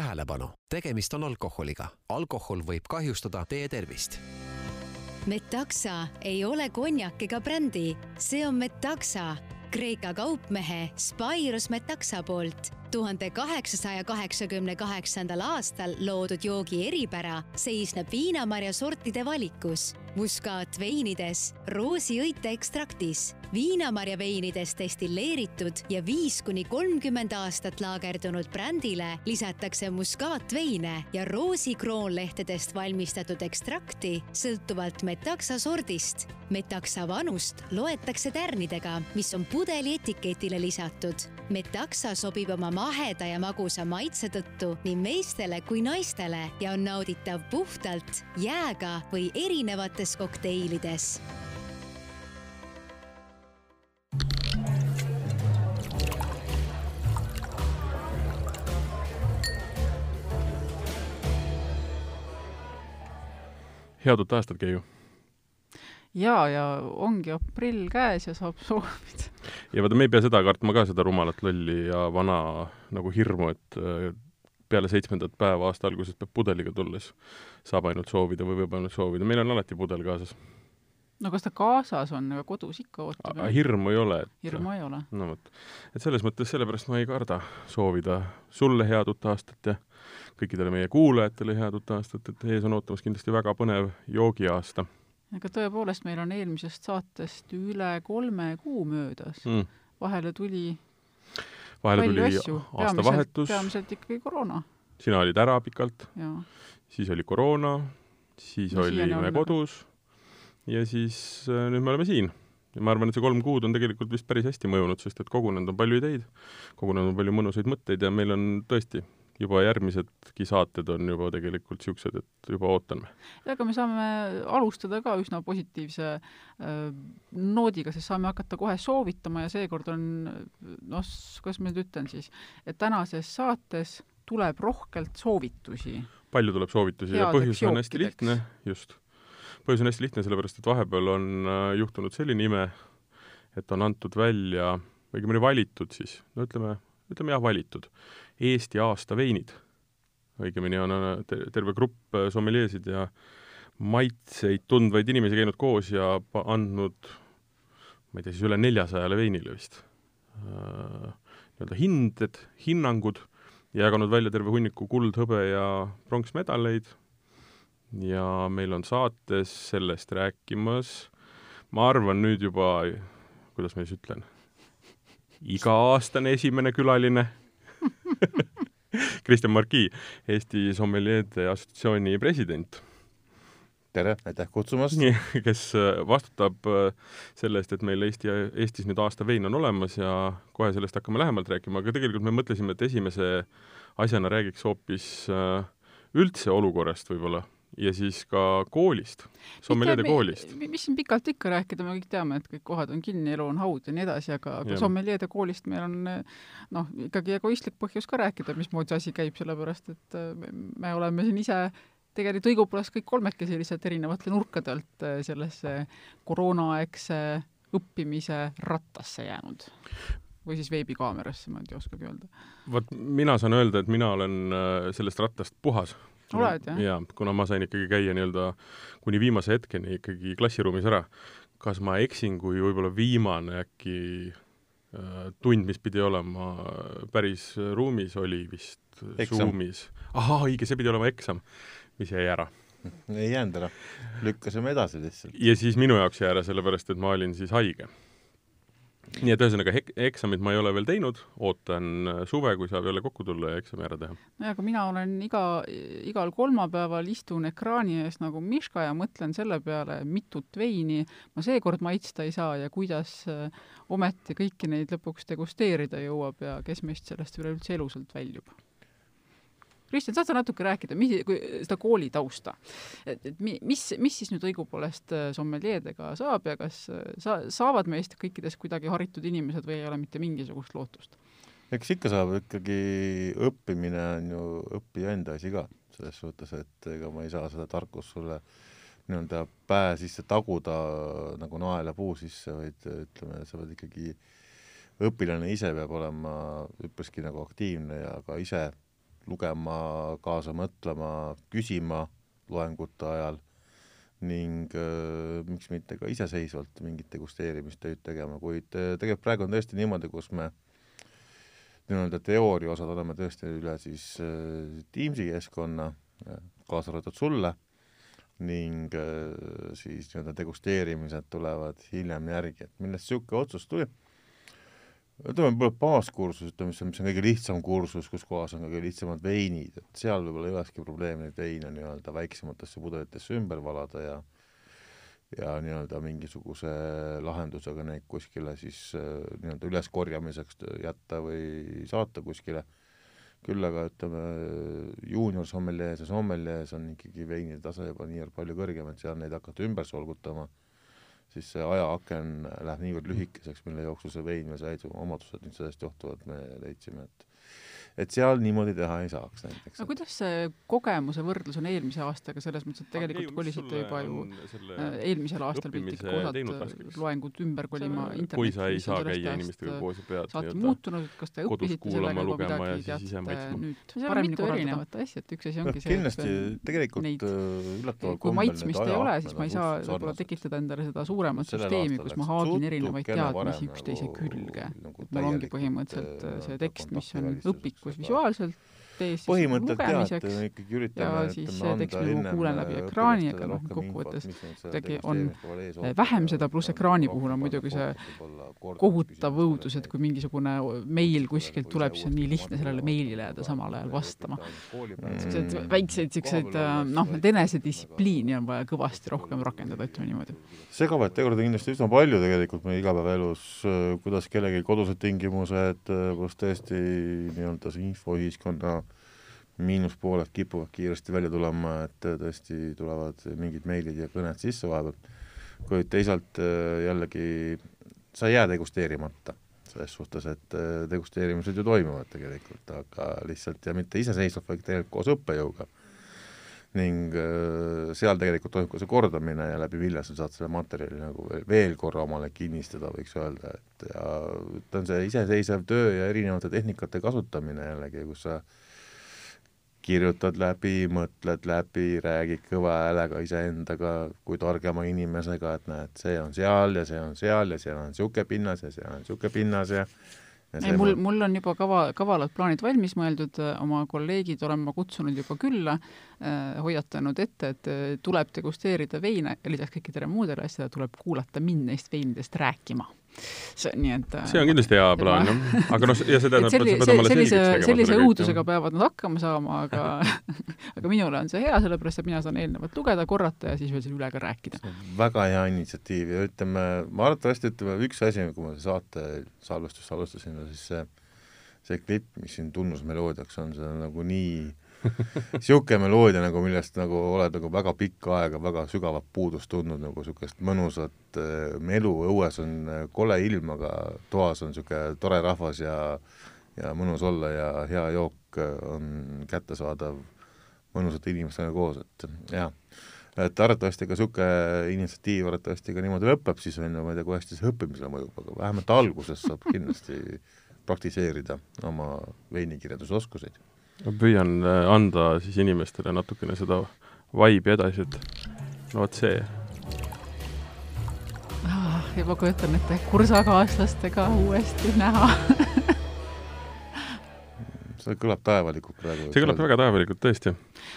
tähelepanu, tegemist on alkoholiga. alkohol võib kahjustada teie tervist. Metaxa ei ole konjak ega brändi, see on Metaxa, Kreeka kaupmehe Spyros Metaxa poolt tuhande kaheksasaja kaheksakümne kaheksandal aastal loodud joogi eripära seisneb viinamarja sortide valikus, muskaatveinides, roosiõite ekstraktis, viinamarja veinides destilleeritud ja viis kuni kolmkümmend aastat laagerdunud brändile lisatakse muskaatveine ja roosikroonlehtedest valmistatud ekstrakti sõltuvalt metaksa sordist. metaksa vanust loetakse tärnidega, mis on pudeli etiketile lisatud. metaksa sobib oma maheda ja magusa maitse tõttu nii meestele kui naistele ja on nauditav puhtalt, jääga või erinevates kokteilides head uut aastat, Keiu! jaa, ja ongi aprill käes ja saab soovida. ja vaata, me ei pea seda kartma ka, seda rumalat lolli ja vana nagu hirmu, et peale seitsmendat päeva aasta alguses peab pudeliga tulles, saab ainult soovida või võib ainult soovida, meil on alati pudel kaasas. no kas ta kaasas on, aga kodus ikka ootab? hirmu ei ole et.... hirmu ei ole. no vot. et selles mõttes, sellepärast ma ei karda soovida sulle head uut aastat ja kõikidele meie kuulajatele head uut aastat, et ees on ootamas kindlasti väga põnev joogiaasta. aga tõepoolest, meil on eelmisest saatest üle kolme kuu möödas mm.. vahele tuli vahele tuli asju. aastavahetus. peamiselt ikkagi koroona. sina olid ära pikalt, siis oli koroona, siis no, olime kodus ja siis äh, nüüd me oleme siin ja ma arvan, et see kolm kuud on tegelikult vist päris hästi mõjunud, sest et kogunenud on palju ideid, kogunenud on palju mõnusaid mõtteid ja meil on tõesti juba järgmisedki saated on juba tegelikult niisugused, et juba ootan. ja aga me saame alustada ka üsna positiivse noodiga, sest saame hakata kohe soovitama ja seekord on noh, kuidas ma nüüd ütlen siis, et tänases saates tuleb rohkelt soovitusi. palju tuleb soovitusi Headeks ja põhjus on hästi lihtne, just. põhjus on hästi lihtne, sellepärast et vahepeal on juhtunud selline ime, et on antud välja, õigemini valitud siis, no ütleme, ütleme jah, valitud Eesti aasta veinid. õigemini on terve grupp äh, sommeljeesid ja maitseid tundvaid inimesi käinud koos ja andnud, ma ei tea, siis üle neljasajale veinile vist äh, nii-öelda hinded, hinnangud ja jaganud välja terve hunniku kuld, hõbe ja pronksmedaleid. ja meil on saates sellest rääkimas, ma arvan nüüd juba, kuidas ma siis ütlen, iga-aastane esimene külaline Kristjan Marki, Eesti Sommeljeede Assotsiatsiooni president. tere, aitäh kutsumast! kes äh, vastutab äh, selle eest, et meil Eesti, Eestis nüüd aasta vein on olemas ja kohe sellest hakkame lähemalt rääkima, aga tegelikult me mõtlesime, et esimese asjana räägiks hoopis äh, üldse olukorrast võib-olla ja siis ka koolist, sommeljeede koolist. mis siin pikalt ikka rääkida, me kõik teame, et kõik kohad on kinni, elu on haud ja nii edasi, aga, aga sommeljeede koolist meil on noh, ikkagi egoistlik põhjus ka rääkida, mismoodi see asi käib, sellepärast et me, me oleme siin ise tegelikult õigupoolest kõik kolmekesi lihtsalt erinevate nurkade alt äh, sellesse koroonaaegse õppimise rattasse jäänud või siis veebikaamerasse, ma ei oskagi öelda. vot mina saan öelda, et mina olen äh, sellest rattast puhas oled, jah? jaa, kuna ma sain ikkagi käia nii-öelda kuni viimase hetkeni ikkagi klassiruumis ära. kas ma eksin, kui võib-olla viimane äkki äh, tund, mis pidi olema päris ruumis, oli vist Zoomis. ahaa, õige, see pidi olema eksam, mis jäi ära ei jäänud ära, lükkasime edasi lihtsalt. ja siis minu jaoks jäi ära, sellepärast et ma olin siis haige nii et ühesõnaga eksamit ma ei ole veel teinud, ootan äh, suve, kui saab jälle kokku tulla ja eksami ära teha. nojah, aga mina olen iga, igal kolmapäeval istun ekraani ees nagu Miška ja mõtlen selle peale, mitut veini ma seekord maitsta ei saa ja kuidas äh, ometi kõiki neid lõpuks degusteerida jõuab ja kes meist sellest üleüldse elusalt väljub Kristjan, saad sa natuke rääkida, mis, kui seda kooli tausta, et, et mi, mis, mis siis nüüd õigupoolest äh, sommeljeedega saab ja kas äh, sa, saavad meist kõikidest kuidagi haritud inimesed või ei ole mitte mingisugust lootust? eks ikka saab, ikkagi õppimine on ju õppija enda asi ka, selles suhtes, et ega ma ei saa seda tarkust sulle nii-öelda päe sisse taguda nagu naela puu sisse, vaid ütleme, sa pead ikkagi, õpilane ise peab olema üpriski nagu aktiivne ja ka ise lugema, kaasa mõtlema, küsima loengute ajal ning äh, miks mitte ka iseseisvalt mingit degusteerimistööd tegema, kuid äh, tegelikult praegu on tõesti niimoodi, kus me nii-öelda teooria osad oleme tõesti üle siis äh, Teamsi keskkonna, kaasa arvatud sulle, ning äh, siis nii-öelda degusteerimised tulevad hiljem järgi, et millest niisugune otsus tuli ütleme, võib-olla baaskursus, ütleme, mis on, mis on kõige lihtsam kursus, kus kohas on kõige lihtsamad veinid, et seal võib-olla ei olekski probleemi neid veine nii-öelda väiksematesse pudelitesse ümber valada ja ja nii-öelda mingisuguse lahendusega neid kuskile siis äh, nii-öelda üleskorjamiseks jätta või saata kuskile. küll aga ütleme, juunior sommeljees ja sommeljees on ikkagi veinide tase juba niivõrd palju kõrgem, et seal neid hakata ümber solgutama siis see ajaaken läheb niivõrd lühikeseks, mille jooksul see vein see häid omadused nüüd sellest johtuvalt me leidsime, et et seal niimoodi teha ei saaks näiteks. no kuidas see kogemuse võrdlus on eelmise aastaga, selles mõttes, et tegelikult kolisite juba ju äh, eelmisel aastal pidite ikka osad loengud ümber kolima internetti. kui sa ei saa käia inimestega koos ja pead saate muutunud, et kas te õppisite sellega juba midagi, teate nüüd paremini korraldada asja, et üks asi ongi see, kindlasti tegelikult äh, üllataval kui maitsmist ei ole, siis ma ei saa võib-olla tekitada endale seda suuremat süsteemi, kus ma haagin erinevaid teadmisi üksteise külge. Nagu et mul ongi põhimõtteliselt äh, see tekst, mis on õpikus kus visuaalselt tees siis lugemiseks ja siis tekst, mida ma kuulen läbi ekraani, aga noh, kokkuvõttes kuidagi on vähem seda, pluss ekraani puhul on muidugi see kohutav õudus, et kui mingisugune meil kuskilt tuleb, siis on nii lihtne sellele meilile jääda samal ajal vastama. niisuguseid väikseid niisuguseid noh, et enesedistsipliini on vaja kõvasti rohkem rakendada, ütleme niimoodi. segavaid tegureid kindlasti üsna palju tegelikult meie igapäevaelus, kuidas kellegi kodused tingimused, pluss tõesti nii-öelda see infoühiskonna miinuspooled kipuvad kiiresti välja tulema, et tõesti tulevad mingid meilid ja kõned sisse vahepeal, kuid teisalt äh, jällegi sa ei jää degusteerimata, selles suhtes, et äh, degusteerimised ju toimuvad tegelikult, aga lihtsalt ja mitte iseseisvalt, vaid tegelikult koos õppejõuga. ning äh, seal tegelikult toimub ka see kordamine ja läbi vilja sa saad selle materjali nagu veel korra omale kinnistada, võiks öelda, et ja ta on see iseseisev töö ja erinevate tehnikate kasutamine jällegi, kus sa äh, kirjutad läbi, mõtled läbi, räägid kõva häälega iseendaga kui targema inimesega, et näed, see on seal ja see on seal ja seal on niisugune pinnas ja seal on niisugune pinnas ja ei, mul, mul on juba kava, kavalad plaanid valmis mõeldud, oma kolleegid olen ma kutsunud juba külla äh,, hoiatanud ette, et äh, tuleb degusteerida veine lisaks kõikidele muudele asjadele tuleb kuulata mind neist veinidest rääkima see, nii et see on kindlasti hea plaan, jah. aga noh, ja see tähendab, et sa pead omale sellise, sellise õudusega peavad nad hakkama saama, aga aga minule on see hea, sellepärast et mina saan eelnevalt lugeda, korrata ja siis veel selle üle ka rääkida. väga hea initsiatiiv ja ütleme, ma arvatavasti ütleme, üks asi, kui ma saate salvestust alustasin, siis see see klipp, mis siin tunnusmeloodiaks on, see on nagu nii niisugune meloodia nagu, millest nagu oled nagu väga pikka aega väga sügavat puudust tundnud, nagu niisugust mõnusat äh, melu, õues on äh, kole ilm, aga toas on niisugune tore rahvas ja ja mõnus olla ja hea jook äh, on kättesaadav mõnusate inimestega koos, et jah. et arvatavasti ka niisugune initsiatiiv arvatavasti ka niimoodi lõpeb, siis on ju, ma ei tea, kui hästi see õppimisele mõjub, aga vähemalt alguses saab kindlasti praktiseerida oma veinikirjandusoskuseid ma püüan äh, anda siis inimestele natukene seda vaibi edasi, et no vot see ah,. juba kujutan ette kursakaaslastega uuesti näha see kõlab taevalikult praegu. see kõlab väga taevalikult, tõesti.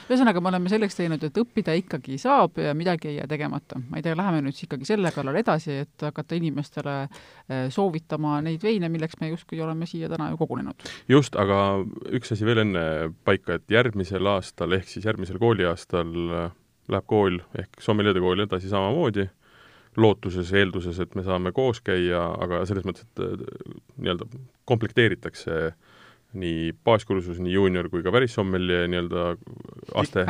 ühesõnaga, me oleme selleks teinud, et õppida ikkagi saab ja midagi ei jää tegemata. ma ei tea, läheme nüüd siis ikkagi selle kallal edasi, et hakata inimestele eh, soovitama neid veine, milleks me justkui oleme siia täna ju kogunenud. just, aga üks asi veel enne paika, et järgmisel aastal ehk siis järgmisel kooliaastal eh, läheb kool ehk sommeljeede kool edasi samamoodi lootuses, eelduses, et me saame koos käia, aga selles mõttes, et eh, nii-öelda komplekteeritakse äh, nii baaskursus, nii juunior kui ka pärissommeli nii-öelda aste.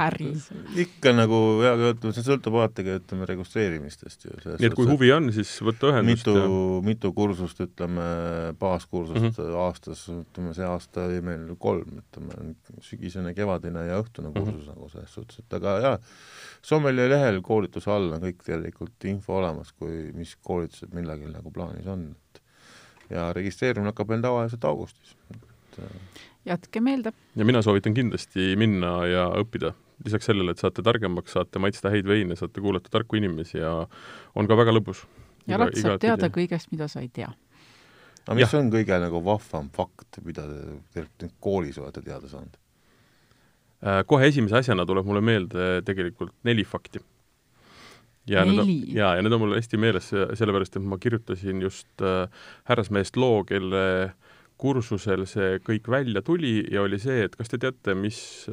ikka nagu jah, ütleme, see sõltub vaatega, ütleme, registreerimistest ju. nii et kui huvi on, siis võtta ühendust mitu ja..., mitu kursust, ütleme, baaskursust mm -hmm. aastas, ütleme, see aasta oli meil kolm, ütleme, sügisene, kevadine ja õhtune mhm. kursus mm -hmm. nagu selles suhtes, et aga jah, Sommeli lehel koolituse all on kõik tegelikult info olemas, kui, mis koolitused millalgi nagu plaanis on, et ja registreerimine hakkab meil tavaliselt augustis et äh, jätke meelde. ja mina soovitan kindlasti minna ja õppida. lisaks sellele, et saate targemaks, saate maitsta häid veine, saate kuulata tarku inimesi ja on ka väga lõbus. ja alati saab teada kõigest, mida sa ei tea. aga mis ja. on kõige nagu vahvam fakt, mida te koolis olete teada saanud? Äh, kohe esimese asjana tuleb mulle meelde tegelikult neli fakti. ja neli? need on, jaa, ja need on mul hästi meeles, sellepärast et ma kirjutasin just äh, härrasmehest loo, kelle kursusel see kõik välja tuli ja oli see, et kas te teate, mis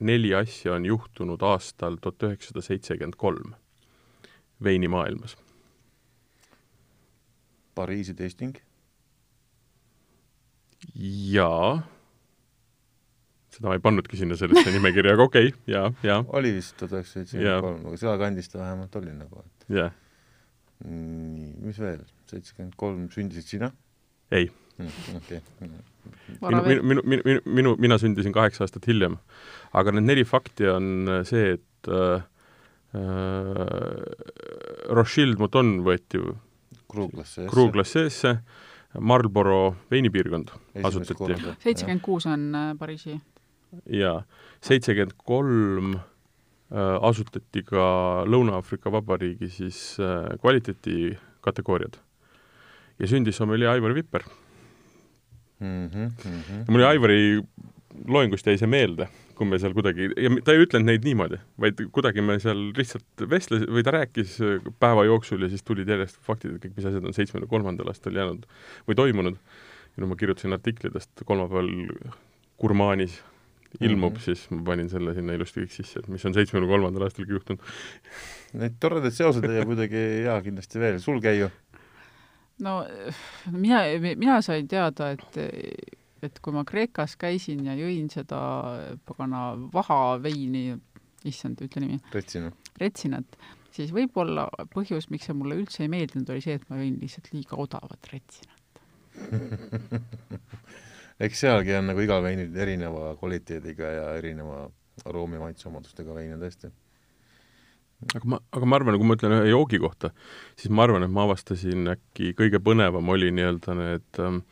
neli asja on juhtunud aastal tuhat üheksasada seitsekümmend kolm veinimaailmas? Pariisi testing? jaa seda ma ei pannudki sinna sellesse nimekirja, aga okei okay,, jaa, jaa. oli vist tuhat üheksasada seitsekümmend kolm, aga sealkandis ta vähemalt oli nagu, et jah. nii, mis veel, seitsekümmend kolm sündisid sina? ei mm,. Okay.. minu, minu, minu, minu, minu, mina sündisin kaheksa aastat hiljem. aga need neli fakti on see, et äh, äh, Rothschild Mouton võeti Kruglasseesse, Marlboro veinipiirkond asutati. seitsekümmend kuus on äh, Pariisi. Jaa, seitsekümmend kolm äh, asutati ka Lõuna-Aafrika Vabariigi siis äh, kvaliteedikategooriad. ja sündis sommelier Aivar Vipper mm. -hmm, mm -hmm. mul Aivari loengust jäi see meelde, kui me seal kuidagi, ja ta ei ütlenud neid niimoodi, vaid kuidagi me seal lihtsalt vestles- või ta rääkis päeva jooksul ja siis tulid järjest faktid, et kõik, mis asjad on seitsmekümne kolmandal aastal jäänud või toimunud. ja no ma kirjutasin artiklitest kolmapäeval Gurmanis ilmub mm, -hmm. siis ma panin selle sinna ilusti kõik sisse, et mis on seitsmekümne kolmandal aastalgi juhtunud. Neid toredaid seoseid leiab kuidagi jaa, kindlasti veel, sul käi ju? No mina, mina sain teada, et et kui ma Kreekas käisin ja jõin seda pagana vahaveini, issand, ütle nimi. Retsina. Retsinat, siis võib-olla põhjus, miks see mulle üldse ei meeldinud, oli see, et ma jõin lihtsalt liiga odavat retsinat eks sealgi on nagu igal veinil erineva kvaliteediga ja erineva aroomi maitseomadustega veine tõesti. Aga ma, aga ma arvan, kui ma ütlen ühe joogi kohta, siis ma arvan, et ma avastasin äkki kõige põnevam oli nii-öelda need ähm,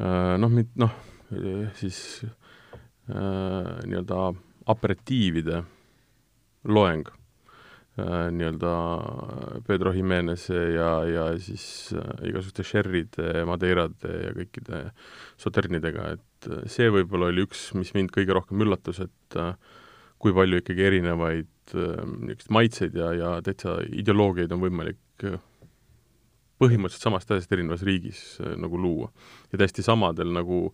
äh, noh, noh, siis äh, nii-öelda aperitiivide loeng Äh, nii-öelda Pedro Jimenez'e ja, ja siis igasuguste sherry'de, madeirade ja kõikide soternidega, et see võib-olla oli üks, mis mind kõige rohkem üllatas, et kui palju ikkagi erinevaid niisuguseid maitseid ja, ja täitsa ideoloogiaid on võimalik põhimõtteliselt samast asjast erinevas riigis nagu luua. ja täiesti samadel nagu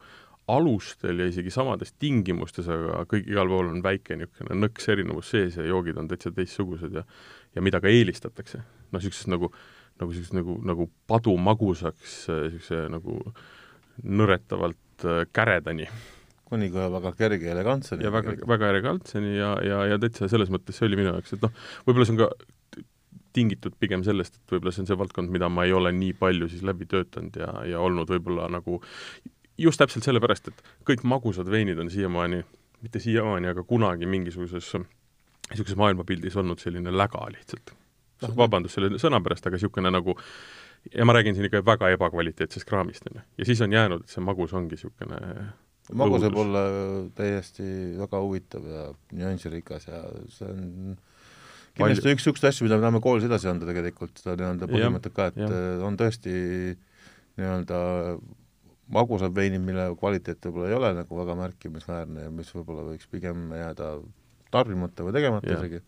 alustel ja isegi samades tingimustes, aga kõik, igal pool on väike niisugune nõks erinevus sees ja joogid on täitsa teistsugused ja ja mida ka eelistatakse. noh, niisugusest nagu, nagu niisugust nagu, nagu padumagusaks, niisuguse nagu nõretavalt äh, käredani. Ka väga kerge elegantseni. ja väga, väga elegantseni ja, ja, ja täitsa selles mõttes see oli minu jaoks, et noh, võib-olla see on ka tingitud pigem sellest, et võib-olla see on see valdkond, mida ma ei ole nii palju siis läbi töötanud ja, ja olnud võib-olla nagu just täpselt sellepärast, et kõik magusad veinid on siiamaani, mitte siiamaani, aga kunagi mingisuguses niisuguses maailmapildis olnud selline läga lihtsalt. noh, vabandust selle sõna pärast, aga niisugune nagu ja ma räägin siin ikka väga ebakvaliteetsest kraamist, on ju. ja siis on jäänud, et see magus ongi niisugune magus võib olla täiesti väga huvitav ja nüansirikas ja see on kindlasti Palju... üks niisuguseid asju, mida me tahame koolis edasi anda tegelikult, seda nii-öelda põhimõtet ka, et ja. on tõesti nii-öelda magusad veinid, mille kvaliteet võib-olla ei ole nagu väga märkimisväärne ja mis võib-olla võiks pigem jääda tarbimata või tegemata yeah. isegi,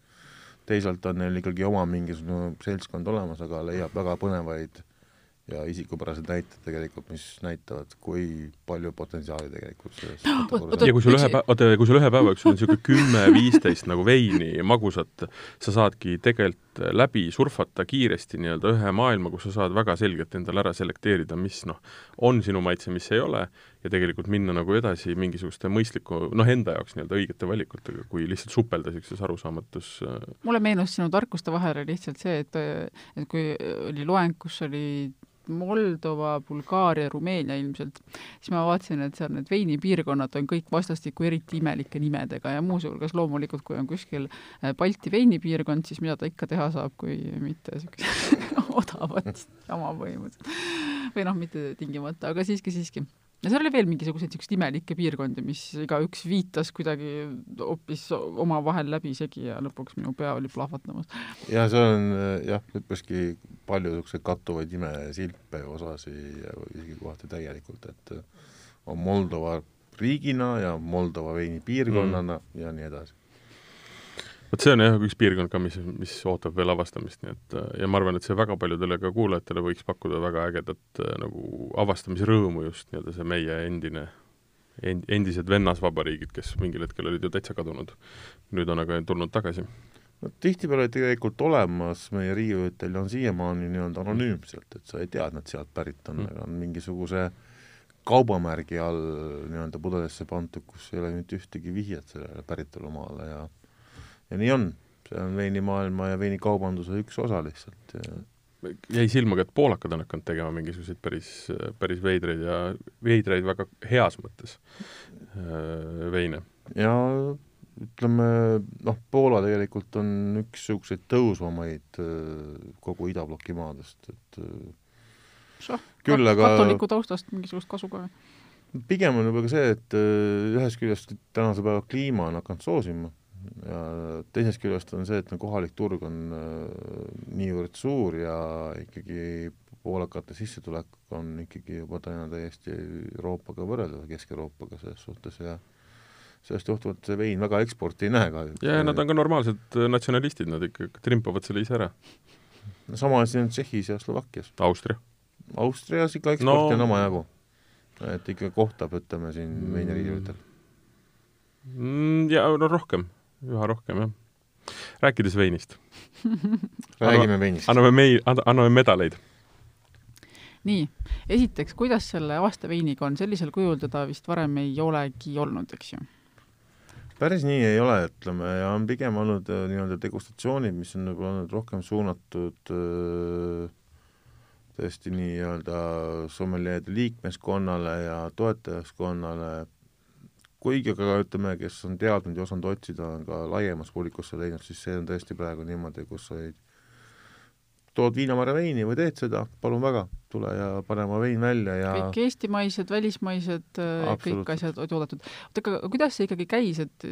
teisalt on neil ikkagi oma mingisugune seltskond olemas, aga leiab väga põnevaid ja isikupärased näited tegelikult, mis näitavad, kui palju potentsiaali tegelikult selles ja kui sul ühe päeva, oota, kui sul ühe päeva jooksul on niisugune kümme-viisteist nagu veini, magusat, sa saadki tegelikult läbi surfata kiiresti nii-öelda ühe maailma, kus sa saad väga selgelt endale ära selekteerida, mis noh, on sinu maitse, mis ei ole, ja tegelikult minna nagu edasi mingisuguste mõistliku, noh, enda jaoks nii-öelda õigete valikutega, kui lihtsalt supelda niisuguses arusaamatus äh, mulle meenus sinu tarkuste vahele lihtsalt see, et et kui oli loeng, kus oli Moldova, Bulgaaria, Rumeenia ilmselt, siis ma vaatasin, et seal need veinipiirkonnad on kõik vastastikku eriti imelike nimedega ja muuseas loomulikult, kui on kuskil äh, Balti veinipiirkond, siis mida ta ikka teha saab, kui mitte niisugust odavat jama põhimõtteliselt. või noh, mitte tingimata, aga siiski, siiski ja seal oli veel mingisuguseid niisuguseid imelikke piirkondi, mis igaüks viitas kuidagi hoopis omavahel läbisegi ja lõpuks minu pea oli plahvatamas. ja seal on jah, üpriski palju niisuguseid kattuvaid imesilpe osasid isegi kohati täielikult, et on Moldova riigina ja Moldova veini piirkonnana mm. ja nii edasi vot see on jah, üks piirkond ka, mis, mis ootab veel avastamist, nii et ja ma arvan, et see väga paljudele ka kuulajatele võiks pakkuda väga ägedat äh, nagu avastamisrõõmu just nii-öelda see meie endine end-, endised vennasvabariigid, kes mingil hetkel olid ju täitsa kadunud. nüüd on aga tulnud tagasi. No tihtipeale tegelikult olemas meie riigivõetel on siiamaani nii-öelda anonüümselt, et sa ei tea, et nad sealt pärit on mm., on mingisuguse kaubamärgi all nii-öelda pudelisse pandud, kus ei ole mitte ühtegi vihjet sellele päritolumaale ja ja nii on, see on veinimaailma ja veinikaubanduse üks osa lihtsalt jäi silma ka, et poolakad on hakanud tegema mingisuguseid päris, päris veidraid ja veidraid väga heas mõttes äh, veine. ja ütleme, noh, Poola tegelikult on üks niisuguseid tõusvamaid äh, kogu idabloki maadest, et Soh, küll aga katoliku taustast mingisugust kasu ka? pigem on võib-olla ka see, et ühest küljest tänase päeva kliima on hakanud soosima ja teisest küljest on see, et no kohalik turg on äh, niivõrd suur ja ikkagi poolakate sissetulek on ikkagi juba täna täiesti Euroopaga võrreldav, Kesk-Euroopaga selles suhtes ja sellest johtuvalt see vein väga eksporti ei näe kahjuks. ja, ja nad on ka normaalsed natsionalistid, nad ikka trimpavad selle ise ära. no sama asi on Tšehhis ja Slovakkias. Austria? Austrias ikka eksporti no... on omajagu. et ikka kohtab, ütleme siin veiniriiulitel mm,. ja no rohkem üha rohkem, jah. rääkides veinist räägime veinist. anname mei-, anname medaleid. nii, esiteks, kuidas selle aastaveiniga on, sellisel kujul teda vist varem ei olegi olnud, eks ju? Päris nii ei ole, ütleme, ja on pigem olnud äh, nii-öelda degustatsioonid, mis on võib-olla olnud rohkem suunatud äh, tõesti nii-öelda sommeljeede liikmeskonnale ja toetajaskonnale, kuigi aga ütleme, kes on teadnud ja osanud otsida, on ka laiemas publikusse leidnud, siis see on tõesti praegu niimoodi, kus olid tood viinamarja veini või teed seda, palun väga, tule ja pane oma vein välja ja kõik eestimaised, välismaised, äh, kõik asjad toodetud. oota, aga kuidas see ikkagi käis, et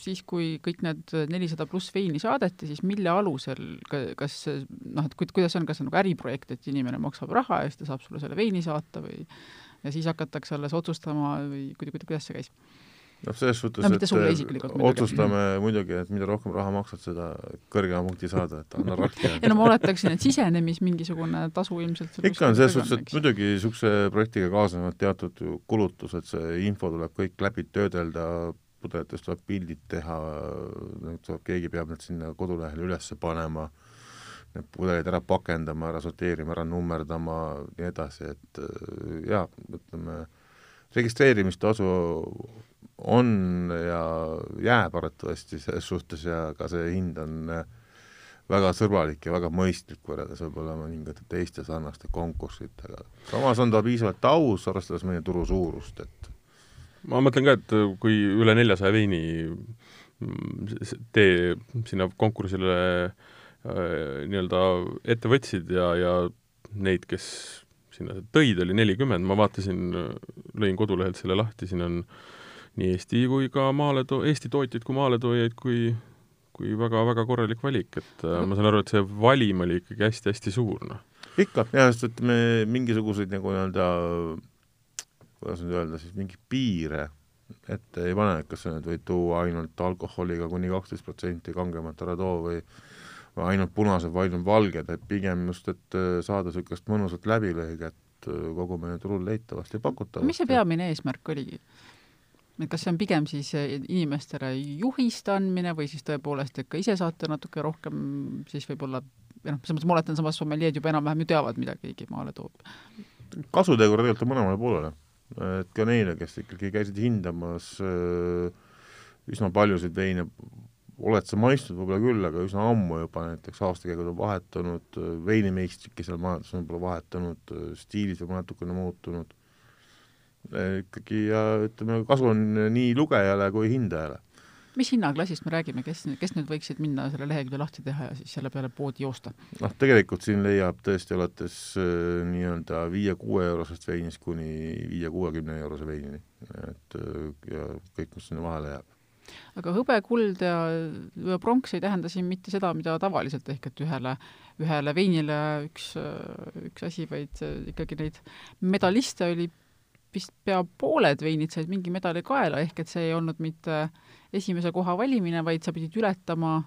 siis, kui kõik need nelisada pluss veini saadeti, siis mille alusel, kas noh, et kuidas on, kas see on nagu äriprojekt, et inimene maksab raha ja saab sulle selle veini saata või ja siis hakatakse alles otsustama või kuidas, kuidas see käis? Noh, selles suhtes no,, et otsustame muidugi, et mida rohkem raha maksad, seda kõrgema punkti saada, et anna rakki. ei no ma oletaksin, et sisenemis mingisugune tasu ilmselt ikka on selles suhtes, et muidugi niisuguse projektiga kaasnevad teatud kulutused, see info tuleb kõik läbi töödelda, pudelitest tuleb pildid teha, keegi peab need sinna kodulehele üles panema, need pudelid ära pakendama, ära sorteerima, ära nummerdama, nii edasi, et jaa, ütleme, registreerimistasu on ja jääb arvatavasti selles suhtes ja ka see hind on äh, väga sõbralik ja väga mõistlik võrreldes võib-olla mõningate teiste sarnaste konkurssidega. samas on ta piisavalt aus, arvestades meie turu suurust, et ma mõtlen ka, et kui üle neljasaja veini mm, tee sinna konkursile äh, nii-öelda ette võtsid ja, ja neid, kes sinna tõid, oli nelikümmend, ma vaatasin, lõin kodulehelt selle lahti, siin on äh, nii Eesti kui ka maaletoo-, Eesti tootjaid kui maaletoojaid kui kui väga-väga korralik valik, et äh, ma saan aru, et see valim oli ikkagi hästi-hästi suur, noh. ikka, jah, sest et me mingisuguseid nagu nii-öelda kuidas nüüd öelda siis, mingeid piire ette ei pane, et kas sa nüüd võid tuua ainult alkoholiga kuni kaksteist protsenti kangemat ära too või või ainult punased, vaid on valged, et pigem just, et äh, saada niisugust mõnusat läbilõiget äh, kogu meie turul leitavast ja pakutavast. mis see peamine eesmärk oligi? Et kas see on pigem siis eh, inimestele juhiste andmine või siis tõepoolest, et ka ise saate natuke rohkem siis võib-olla ja noh, selles mõttes ma oletan, samas sommeljeed juba enam-vähem ju teavad, mida keegi maale toob. kasutegur tegelikult on mõlemale poolele. et ka neile, kes ikkagi käisid hindamas äh, üsna paljusid veine, oled sa maitsnud võib-olla küll, aga üsna ammu juba näiteks aastakäigud on vahetunud, veinimeistrid, kes seal majanduses on võib-olla vahetunud, stiilid on natukene muutunud ikkagi ja ütleme, kasu on nii lugejale kui hindajale. mis hinnaklassist me räägime, kes, kes nüüd võiksid minna selle lehekülje lahti teha ja siis selle peale poodi joosta? noh, tegelikult siin leiab tõesti alates äh, nii-öelda viie-kuue eurosest veinist kuni viie-kuuekümne eurose veinini, et äh, ja kõik, mis sinna vahele jääb aga hõbe, kuld ja, ja pronks ei tähenda siin mitte seda, mida tavaliselt ehk et ühele, ühele veinile üks, üks asi, vaid ikkagi neid medaliste oli vist pea pooled veinid said mingi medali kaela, ehk et see ei olnud mitte esimese koha valimine, vaid sa pidid ületama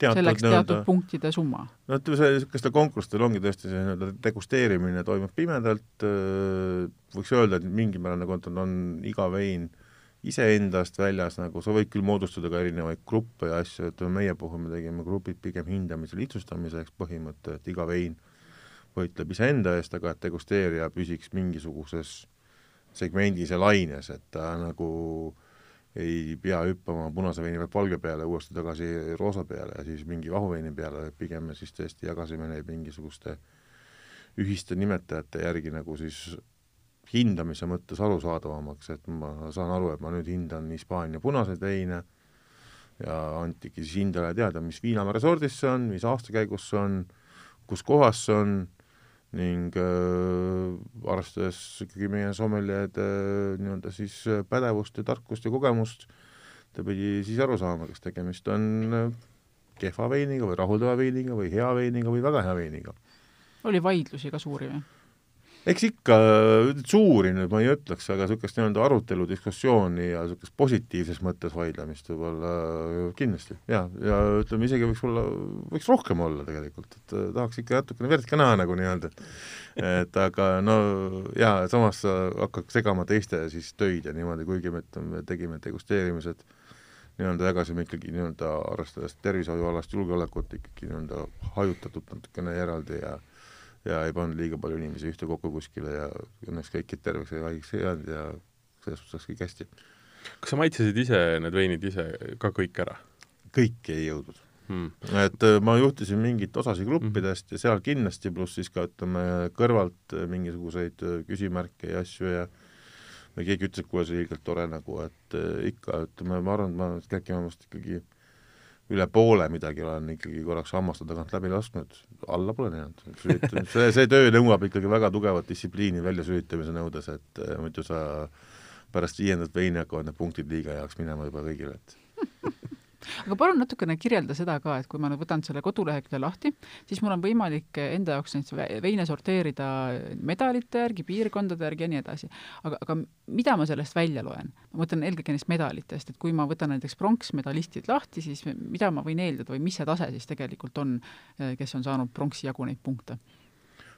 teatud, selleks teatud punktide summa. no ütleme, see, niisugustel konkurssidel ongi tõesti see nii-öelda degusteerimine toimub pimedalt, võiks öelda, et mingil määral nagu on, on iga vein iseendast väljas, nagu sa võid küll moodustada ka erinevaid gruppe ja asju, ütleme meie puhul me tegime grupid pigem hindamise lihtsustamiseks, põhimõte, et iga vein võitleb iseenda eest, aga et degusteerija püsiks mingisuguses segmendis ja laines, et ta nagu ei pea hüppama punase veini pealt valge peale, uuesti tagasi roosa peale ja siis mingi vahuveini peale, pigem me siis tõesti jagasime neid mingisuguste ühiste nimetajate järgi nagu siis hindamise mõttes arusaadavamaks, et ma saan aru, et ma nüüd hindan Hispaania punaseid veine ja antigi siis hindajale teada, mis Viinamäe sordis see on, mis aastakäigus see on, kus kohas see on ning äh, arvestades ikkagi meie sommeljeede äh, nii-öelda siis pädevust ja tarkust ja kogemust, ta pidi siis aru saama, kas tegemist on äh, kehva veiniga või rahuldava veiniga või hea veiniga või väga hea veiniga. oli vaidlusi ka suuri või? Eks ikka suuri nüüd ma ei ütleks, aga niisugust nii-öelda arutelu, diskussiooni ja niisugust positiivses mõttes vaidlemist võib-olla kindlasti, jaa, ja ütleme isegi võiks olla, võiks rohkem olla tegelikult, et äh, tahaks ikka natukene verd ka näha nagu nii-öelda. et aga no jaa, samas sa hakkad segama teiste siis töid ja niimoodi, kuigi me ütleme, tegime degusteerimised, nii-öelda jagasime ikkagi nii-öelda arvestades tervishoiualast julgeolekut ikkagi nii-öelda hajutatult natukene eraldi ja ja ei pannud liiga palju inimesi ühtekokku kuskile ja õnneks kõik terveks ja haigeks ei jäänud ja selles suhtes läks kõik hästi. kas sa maitsesid ise need veinid ise ka kõik ära? kõiki ei jõudnud hmm.. et äh, ma juhtisin mingit osasid gruppidest hmm. ja seal kindlasti, pluss siis ka ütleme kõrvalt äh, mingisuguseid äh, küsimärke ja asju ja või keegi ütles, et kuule, see ilgelt tore nagu, et ikka, ütleme, ma arvan, et ma äkki vähemalt ikkagi üle poole midagi olen ikkagi korraks hammaste tagant läbi lasknud, alla pole jäänud. see, see töö nõuab ikkagi väga tugevat distsipliini väljasülitamise nõudes, et äh, muidu sa pärast viiendat veini hakkavad need punktid liiga heaks minema juba kõigile, et aga palun natukene kirjelda seda ka, et kui ma nüüd võtan selle kodulehekülje lahti, siis mul on võimalik enda jaoks neid veine sorteerida medalite järgi, piirkondade järgi ja nii edasi. aga, aga mida ma sellest välja loen? ma mõtlen eelkõige neist medalitest, et kui ma võtan näiteks pronksmedalistid lahti, siis mida ma võin eeldada või mis see tase siis tegelikult on, kes on saanud pronksi jagu neid punkte?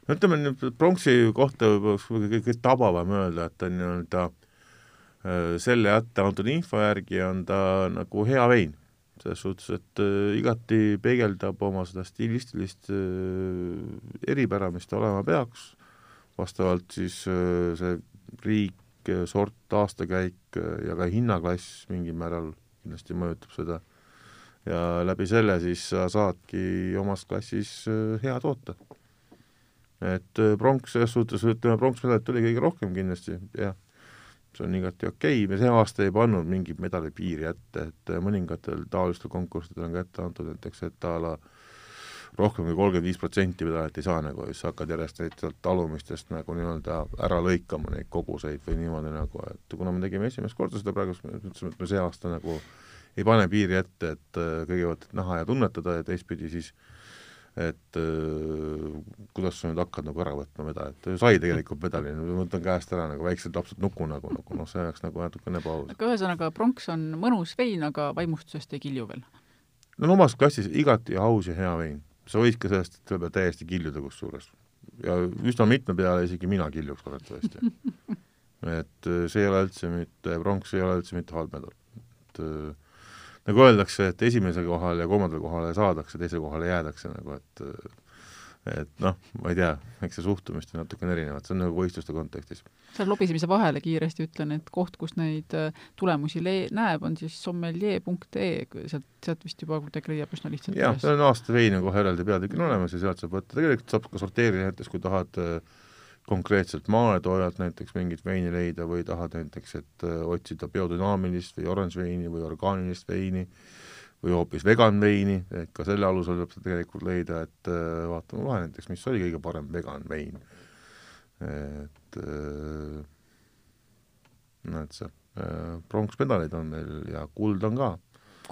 no ütleme nüüd pronksi kohta võib-olla kõige tabavam öelda, et on nii-öelda äh, selle ette antud info järgi on ta nagu hea vein selles suhtes, et äh, igati peegeldab oma seda stilistilist äh, eripära, mis ta olema peaks, vastavalt siis äh, see riik, sort, aastakäik ja ka hinnaklass mingil määral kindlasti mõjutab seda. ja läbi selle siis sa saadki omas klassis hea toota. et pronks selles suhtes, ütleme, pronksmedalit tuli kõige rohkem kindlasti, jah see on igati okei okay., me see aasta ei pannud mingit medalipiiri ette, et mõningatel taolistel konkurssidel on ka ette antud näiteks, et a la rohkem kui kolmkümmend viis protsenti medalit ei saa nagu, siis hakkad järjest neid sealt alumistest nagu nii-öelda ära lõikama neid koguseid või niimoodi nagu, et kuna me tegime esimest korda seda praegu, siis me ütlesime, et me see aasta nagu ei pane piiri ette, et kõigepealt näha ja tunnetada ja teistpidi siis äh, et äh, kuidas sa nüüd hakkad nagu ära võtma medalit, sai tegelikult medali, ma võtan käest ära nagu väiksed lapsed nuku nagu, nagu noh, see oleks nagu natukene ebaaus. aga ühesõnaga, pronks on mõnus vein, aga vaimustusest ei kilju veel? no omas klassis igati aus ja hea vein. sa võid ka sellest selle peale täiesti kiljuda kusjuures. ja üsna mitme peale isegi mina kiljuks arvatavasti et äh, see ei ole üldse mitte, pronks ei ole üldse mitte halb medal. et äh, nagu öeldakse, et esimesele kohale ja kolmandale kohale saadakse, teisele kohale jäädakse nagu, et et noh, ma ei tea, eks see suhtumist on natukene erinevat, see on nagu võistluste kontekstis. seal lobisemise vahele kiiresti ütlen, et koht, kus neid äh, tulemusi le-, näeb, on siis sommelier.ee, sealt, sealt vist juba kuidagi leiab üsna lihtsalt jah, seal on aasta veini kohe eraldi peatükil olemas ja sealt saab võtta, tegelikult saab ka sorteerida näiteks, kui tahad äh, konkreetselt maaletoojalt näiteks mingit veini leida või tahad näiteks, et äh, otsida biodünaamilist või oranž veini või orgaanilist veini või hoopis vegan veini, et ka selle alusel saab seda tegelikult leida, et äh, vaatame kohe näiteks, mis oli kõige parem vegan vein. et näed sa, pronksmedaleid on meil ja kuld on ka.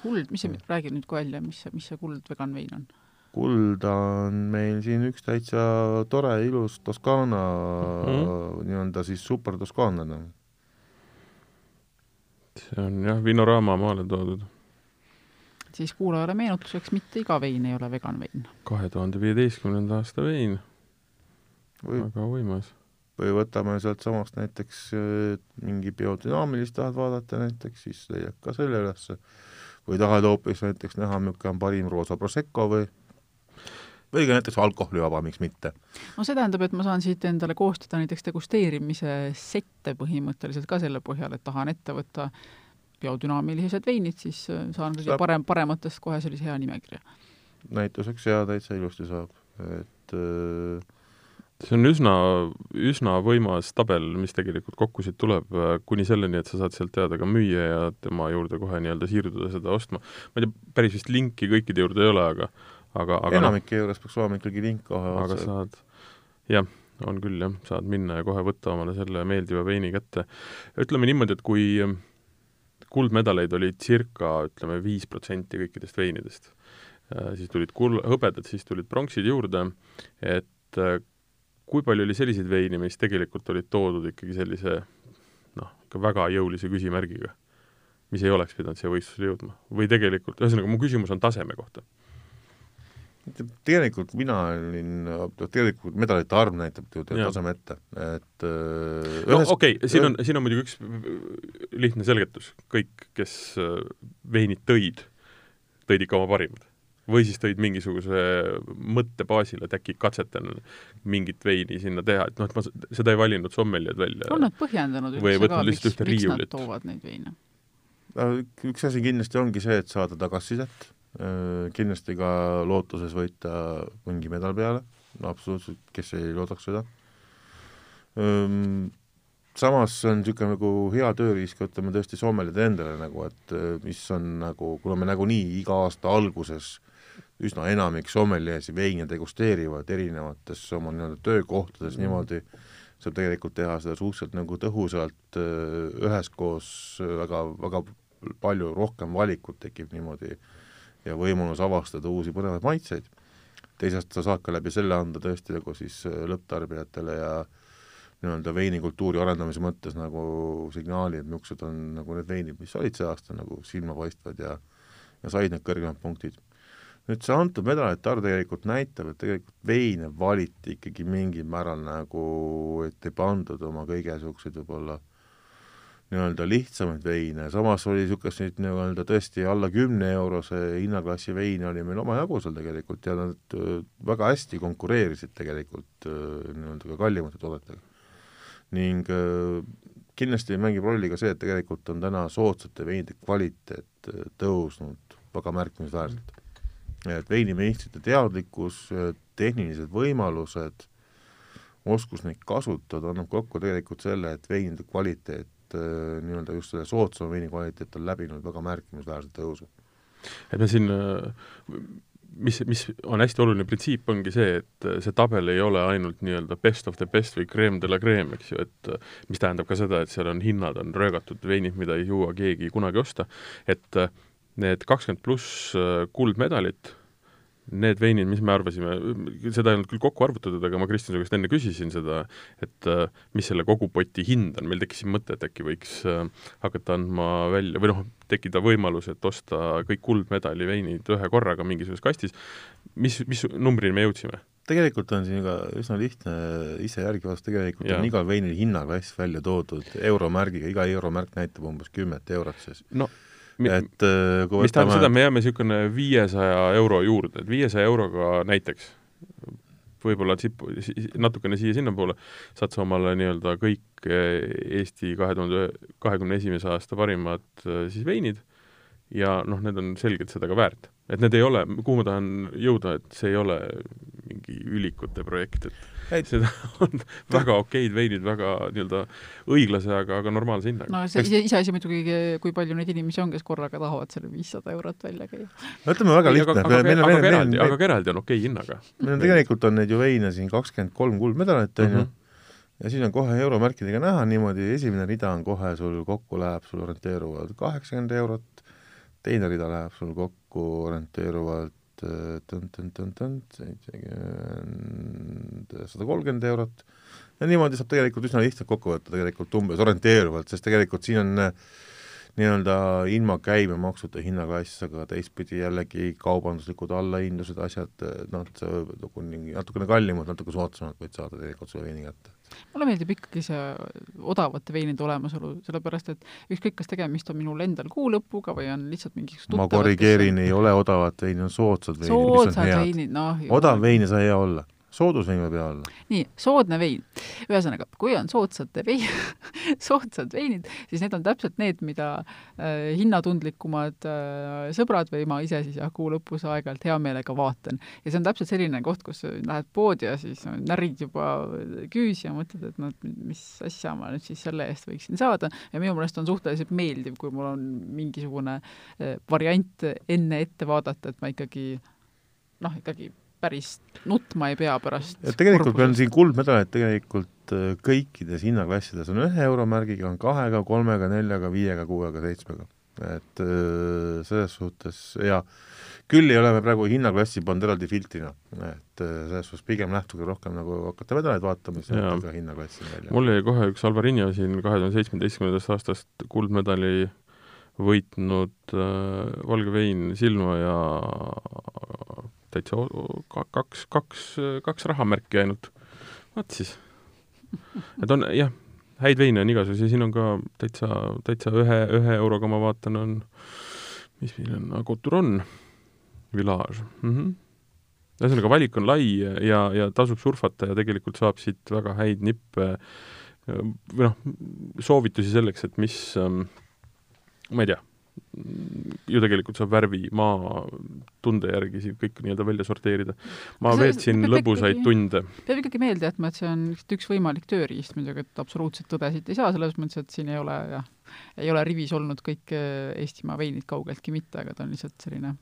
kuld, mis see, räägi nüüd ka välja, mis see, mis see kuld vegan vein on? Kulda on meil siin üks täitsa tore, ilus Toskaana mm -hmm. nii-öelda siis super toskaanlane. see on jah, Vinorama maale toodud. siis kuulajale meenutuseks, mitte iga vein ei ole vegan vein. kahe tuhande viieteistkümnenda aasta vein. väga võimas. või võtame sealtsamast näiteks mingi biodünaamilist tahad vaadata näiteks, siis leiad ka selle ülesse. või tahad hoopis näiteks näha, milline on parim roosa prosecco või või ka näiteks alkoholivaba, miks mitte. no see tähendab, et ma saan siit endale koostada näiteks degusteerimise sette põhimõtteliselt ka selle põhjal, et tahan ette võtta biodünaamilised veinid, siis äh, saan kõige parem, parematest kohe sellise hea nimekirja. näituseks jaa, täitsa ilusti saab, et äh, see on üsna, üsna võimas tabel, mis tegelikult kokku siit tuleb, äh, kuni selleni, et sa saad sealt teada ka müüja ja tema juurde kohe nii-öelda siirduda seda ostma. ma ei tea, päris vist linki kõikide juurde ei ole, aga aga, aga noh. enamike no, juures peaks olema ikkagi link kohe aga otse. saad, jah, on küll jah, saad minna ja kohe võtta omale selle meeldiva veini kätte. ütleme niimoodi, et kui kuldmedaleid oli circa ütleme viis protsenti kõikidest veinidest, äh, siis tulid kul-, hõbedad, siis tulid pronksid juurde, et äh, kui palju oli selliseid veine, mis tegelikult olid toodud ikkagi sellise noh, ikka väga jõulise küsimärgiga, mis ei oleks pidanud siia võistlusele jõudma? või tegelikult, ühesõnaga mu küsimus on taseme kohta tegelikult mina olin, tegelikult medalite arv näitab ju taseme ette, et ühes... no okei okay,, siin on, siin on muidugi üks lihtne selgitus, kõik, kes äh, veinid tõid, tõid ikka oma parimad. või siis tõid mingisuguse mõtte baasil, et äkki katsetan mingit veini sinna teha, et noh, et ma seda ei valinud sommeljad välja. on nad põhjendanud üldse ka, miks, miks nad toovad neid veine? üks asi kindlasti ongi see, et saada tagasisidet Äh, kindlasti ka lootuses võita mingi medal peale, absoluutselt, kes ei loodaks seda. Samas see on niisugune nagu hea tööriist, ütleme tõesti Soomelide endale nagu, et äh, mis on nagu, kuna me nagunii iga aasta alguses üsna enamik sommeljeesi veine degusteerivad erinevates oma nii-öelda töökohtades mm. niimoodi, saab tegelikult teha seda suhteliselt nagu tõhusalt, äh, üheskoos väga, väga palju rohkem valikut tekib niimoodi äh, ja võimalus avastada uusi põnevaid maitseid. teisest sa saad ka läbi selle anda tõesti nagu siis äh, lõpptarbijatele ja nii-öelda veinikultuuri arendamise mõttes nagu signaali, et niisugused on nagu need veinid, mis olid see aasta nagu silmapaistvad ja ja said need kõrgemad punktid. nüüd see antud medalite arv tegelikult näitab, et tegelikult veine valiti ikkagi mingil määral nagu, et ei pandud oma kõige niisuguseid võib-olla nii-öelda lihtsamaid veine, samas oli niisuguseid nii-öelda tõesti alla kümne eurose hinnaklassi veine oli meil omajagu seal tegelikult ja nad äh, väga hästi konkureerisid tegelikult äh, nii-öelda ka kallimate toodetega. ning äh, kindlasti mängib rolli ka see, et tegelikult on täna soodsate veinide kvaliteet tõusnud väga märkimisväärselt. et veinimeistrite teadlikkus, tehnilised võimalused, oskus neid kasutada annab kokku tegelikult selle, et veinide kvaliteet et äh, nii-öelda just selle soodsama veini kvaliteet on läbinud väga märkimisväärse tõusu. et me siin mis, mis on hästi oluline printsiip, ongi see, et see tabel ei ole ainult nii-öelda best of the best või creme de la creme, eks ju, et mis tähendab ka seda, et seal on hinnad, on röögatud veinid, mida ei jõua keegi kunagi osta, et need kakskümmend pluss kuldmedalit need veinid, mis me arvasime, seda ei olnud küll kokku arvutatud, aga ma Kristjan su käest enne küsisin seda, et äh, mis selle kogu poti hind on, meil tekkis siin mõte, et äkki võiks äh, hakata andma välja või noh, tekkida võimalus, et osta kõik kuldmedali veinid ühe korraga mingisuguses kastis. mis, mis numbrini me jõudsime? tegelikult on siin ka üsna lihtne ise järgi vaadata, tegelikult ja. on igal veinil hinnaklass välja toodud euromärgiga, iga euromärk näitab umbes kümmet eurot siis. no et äh, kui mis tähendab seda, me jääme niisugune viiesaja euro juurde, et viiesaja euroga näiteks võib-olla tsipu, natukene siia-sinnapoole, saad sa omale nii-öelda kõik äh, Eesti kahe tuhande kahekümne esimese aasta parimad äh, siis veinid ja noh, need on selgelt seda ka väärt. et need ei ole, kuhu ma tahan jõuda, et see ei ole mingi mingi ülikute projekt, et Ei. seda on väga okeid veinid väga nii-öelda õiglase, aga, aga normaalse hinnaga. no see ise, iseasi muidugi, kui palju neid inimesi on, kes korraga tahavad selle viissada eurot välja käia. no ütleme väga lihtne, aga, aga, aga, aga on, ka eraldi on okei hinnaga. meil on tegelikult on neid ju veine siin kakskümmend kolm kuldmedalit, on ju Mhm. ja siis on kohe euromärkidega näha niimoodi, esimene rida on kohe sul kokku läheb sul orienteeruvalt kaheksakümmend eurot, teine rida läheb sul kokku orienteeruvalt sada kolmkümmend eurot ja niimoodi saab tegelikult üsna lihtsalt kokku võtta tegelikult umbes orienteeruvalt, sest tegelikult siin on äh, nii-öelda ilma käibemaksuta hinnaklass, aga teistpidi jällegi kaubanduslikud allahindlused, asjad, noh, kuni natukene kallimalt, natuke soodsamalt võid saada tegelikult selle veini kätte. Mulle meeldib ikkagi see odavate veinide olemasolu, sellepärast et ükskõik, kas tegemist on minul endal kuu lõpuga või on lihtsalt mingisugused ma korrigeerin, ei ole odavat veini, on soodsad veinid, mis on head. noh. odav vein ei saa hea olla, soodusvein võib olla. nii, soodne vein. ühesõnaga, kui on soodsate vein soodsad veinid, siis need on täpselt need, mida äh, hinnatundlikumad äh, sõbrad või ma ise siis jah, kuu lõpus aeg-ajalt hea meelega vaatan. ja see on täpselt selline koht, kus lähed poodi ja siis närid juba küüsi ja mõtled, et noh, mis asja ma nüüd siis selle eest võiksin saada ja minu meelest on suhteliselt meeldiv, kui mul on mingisugune äh, variant enne ette vaadata, et ma ikkagi noh, ikkagi päris nutma ei pea pärast et tegelikult on siin kuldmedaleid tegelikult äh, kõikides hinnaklassides on ühe euromärgiga, on kahega, kolmega, neljaga, viiega, kuuega, seitsmega. et äh, selles suhtes ja küll ei ole me praegu hinnaklassi pannud eraldi filtrina, et äh, selles suhtes pigem lähtuge rohkem nagu hakkate medaleid vaatama, siis võtate ka hinnaklassi välja. mul jäi kohe üks Alvarinho siin kahe tuhande seitsmeteistkümnendast aastast kuldmedali võitnud äh, valge vein silma ja täitsa kaks, kaks, kaks rahamärki ainult. vaat siis. et on jah, häid veine on igasuguseid, siin on ka täitsa, täitsa ühe, ühe euroga ma vaatan, on, mis meil on, Coturon Village mm. -hmm. ühesõnaga, valik on lai ja, ja tasub surfata ja tegelikult saab siit väga häid nippe või noh, soovitusi selleks, et mis ähm, ma ei tea, ju tegelikult saab värvi, maa tunde järgi siin kõik nii-öelda välja sorteerida. ma veetsin lõbusaid tunde. peab ikkagi meelde jätma, et see on lihtsalt üks võimalik tööriist muidugi, et absoluutselt tõde siit ei saa, selles mõttes, et siin ei ole jah, ei ole rivis olnud kõik äh, Eestimaa veinid kaugeltki mitte, aga ta on lihtsalt selline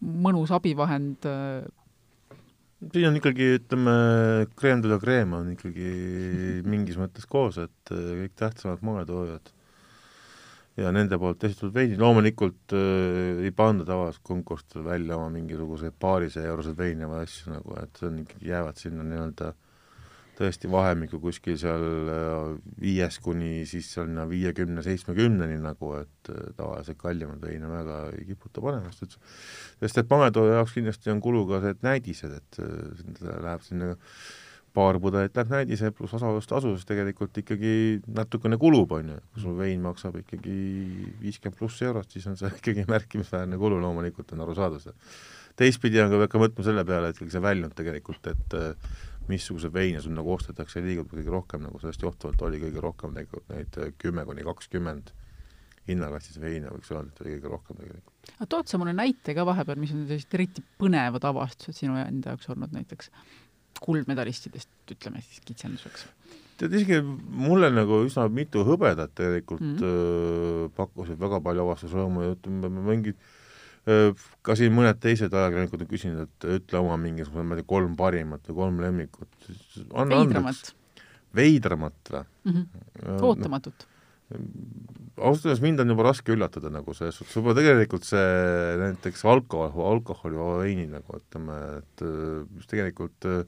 mõnus abivahend äh, siin on ikkagi, ütleme, crème de la crème on ikkagi mingis mõttes koos, et äh, kõik tähtsamad moetoojad ja nende poolt esitatud veinid, loomulikult äh, ei panda tavaliselt konkurssidel välja oma mingisuguseid paarisaja euroseid veine või asju nagu, et see on jäävad sinna nii-öelda tõesti vahemikku kuskil seal äh, viies kuni siis sinna viiekümne, seitsmekümneni nagu, et äh, tavaliselt kallimad veine väga ei kiputa panema, sest et sest et mametooja jaoks kindlasti on kulu ka need näidised, et äh, läheb sinna paar pudelit läheb näidise pluss osalustasu, siis tegelikult ikkagi natukene kulub, on ju. kui sul vein maksab ikkagi viiskümmend pluss eurot, siis on see ikkagi märkimisväärne kulu, loomulikult on arusaadav see. teistpidi on ka, peab ka mõtlema selle peale, et see väljund tegelikult, et äh, missuguse veine sul nagu ostetakse, liigub kõige rohkem nagu sellest johtuvalt oli kõige rohkem tegelikult neid äh, kümme kuni kakskümmend hinnaklassis veine võiks öelda, et oli kõige rohkem tegelikult. aga tood sa mulle näite ka vahepeal, mis on sellised eriti põnevad avastused sinu enda jaoks olnud näiteks kuldmedalistidest, ütleme siis kitsenduseks? tead, isegi mulle nagu üsna mitu hõbedat tegelikult mm -hmm. pakkusid väga palju avastusrõõmu ja ütleme, mingid öö, ka siin mõned teised ajakirjanikud on küsinud, et ütle oma mingisugune, ma ei tea, kolm parimat või kolm lemmikut. veidramat veidramat või mm? -hmm. ootamatut ausalt öeldes mind on juba raske üllatada nagu selles suhtes, juba tegelikult see näiteks alkohol, alkoholivaba veinid nagu ütleme, et äh, mis tegelikult äh,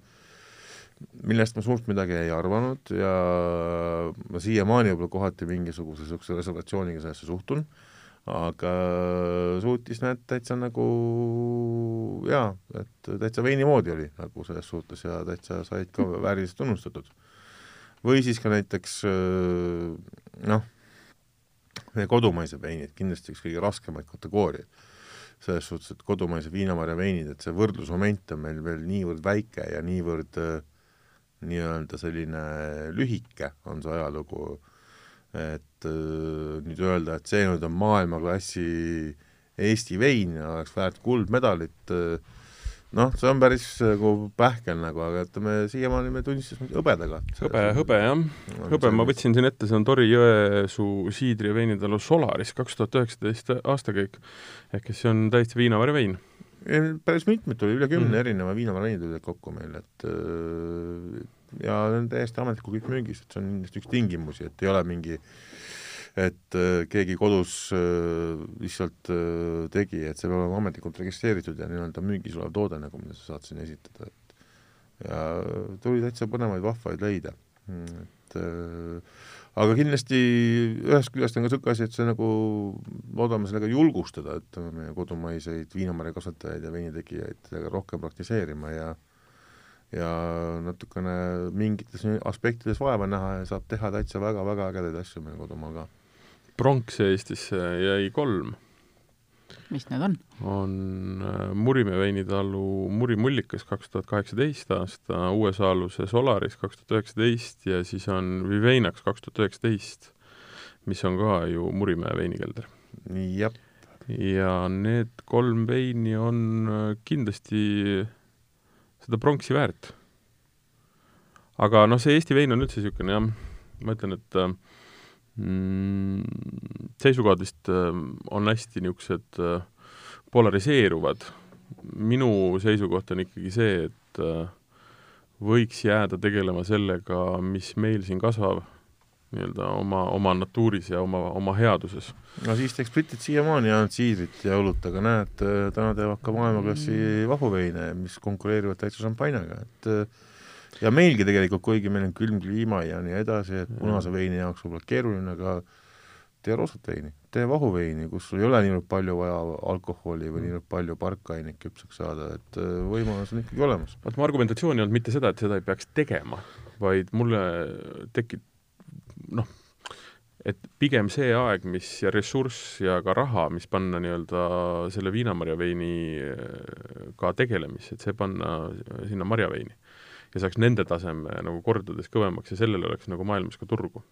millest ma suurt midagi ei arvanud ja ma siiamaani võib-olla kohati mingisuguse niisuguse reservatsiooniga sellesse suhtun, aga suutis näed täitsa nagu jaa, et täitsa veini moodi oli nagu selles suhtes ja täitsa said ka vääriliselt tunnustatud. või siis ka näiteks öö, noh, meie kodumaised veinid, kindlasti üks kõige raskemaid kategooriaid. selles suhtes, et kodumaised viinamarja veinid, et see võrdlusmoment on meil veel niivõrd väike ja niivõrd äh, nii-öelda selline lühike on see ajalugu, et äh, nüüd öelda, et see nüüd on maailmaklassi Eesti vein ja oleks väärt kuldmedalit äh,, noh, see on päris nagu pähkel nagu, aga ütleme, siiamaani me tunnistasime hõbedaga. hõbe, hõbe jah. hõbe ma võtsin siin ette, see on Tori Jõesuu siidri ja veinitalu Solaris kaks tuhat üheksateist aastakäik. ehk siis see on täiesti viinamarja vein. Päris mitmeid tuli, üle kümne mm -hmm. erineva viinamarja veini tuli kokku meil, et äh, ja need on täiesti ametlikult kõik müügis, et see on kindlasti üks tingimusi, et ei ole mingi äh, et äh, keegi kodus äh, lihtsalt äh, tegi, et see peab olema ametlikult registreeritud ja nii-öelda müügis olev toode nagu, mida sa saad sinna esitada, et ja tuli täitsa põnevaid vahvaid leida, et aga kindlasti ühest küljest on ka niisugune asi, et see nagu, loodame sellega julgustada, et meie kodumaiseid viinamarjakasvatajaid ja veinitegijaid rohkem praktiseerima ja ja natukene mingites aspektides vaeva näha ja saab teha täitsa väga-väga ägedaid asju meil kodumaal ka pronksi Eestisse jäi kolm. Mis need on? on äh, Murimäe veinitalu Muri mullikas kaks tuhat kaheksateist aasta, Uue Saaluse Solaris kaks tuhat üheksateist ja siis on Viveinax kaks tuhat üheksateist, mis on ka ju Murimäe veinikelder. jah. ja need kolm veini on äh, kindlasti seda pronksi väärt. aga noh, see Eesti vein on üldse niisugune jah, ma ütlen, et äh, Mm, seisukohad vist äh, on hästi niisugused äh, polariseeruvad. minu seisukoht on ikkagi see, et äh, võiks jääda tegelema sellega, mis meil siin kasvab, nii-öelda oma, oma natuuris ja oma, oma headuses. no siis teeks britid siiamaani ainult siidrit ja õlut, aga näed, täna teevad ka maailmaklassi mm. vahuveine, mis konkureerivad täitsa šampanjaga, et ja meilgi tegelikult, kuigi meil on külm kliima ja nii edasi, et punase veini jaoks võib-olla keeruline, aga tee roosat veini, tee vahuveini, kus sul ei ole niivõrd palju vaja alkoholi või niivõrd palju parkaineid küpseks saada, et äh, võimalus on ikkagi olemas. vaat mu argumentatsioon ei olnud mitte seda, et seda ei peaks tegema, vaid mulle tekib noh, et pigem see aeg, mis ja ressurss ja ka raha, mis panna nii-öelda selle viinamarjaveiniga tegelemisse, et see panna sinna marjaveini ja saaks nende taseme nagu kordades kõvemaks ja sellel oleks nagu maailmas ka turgu.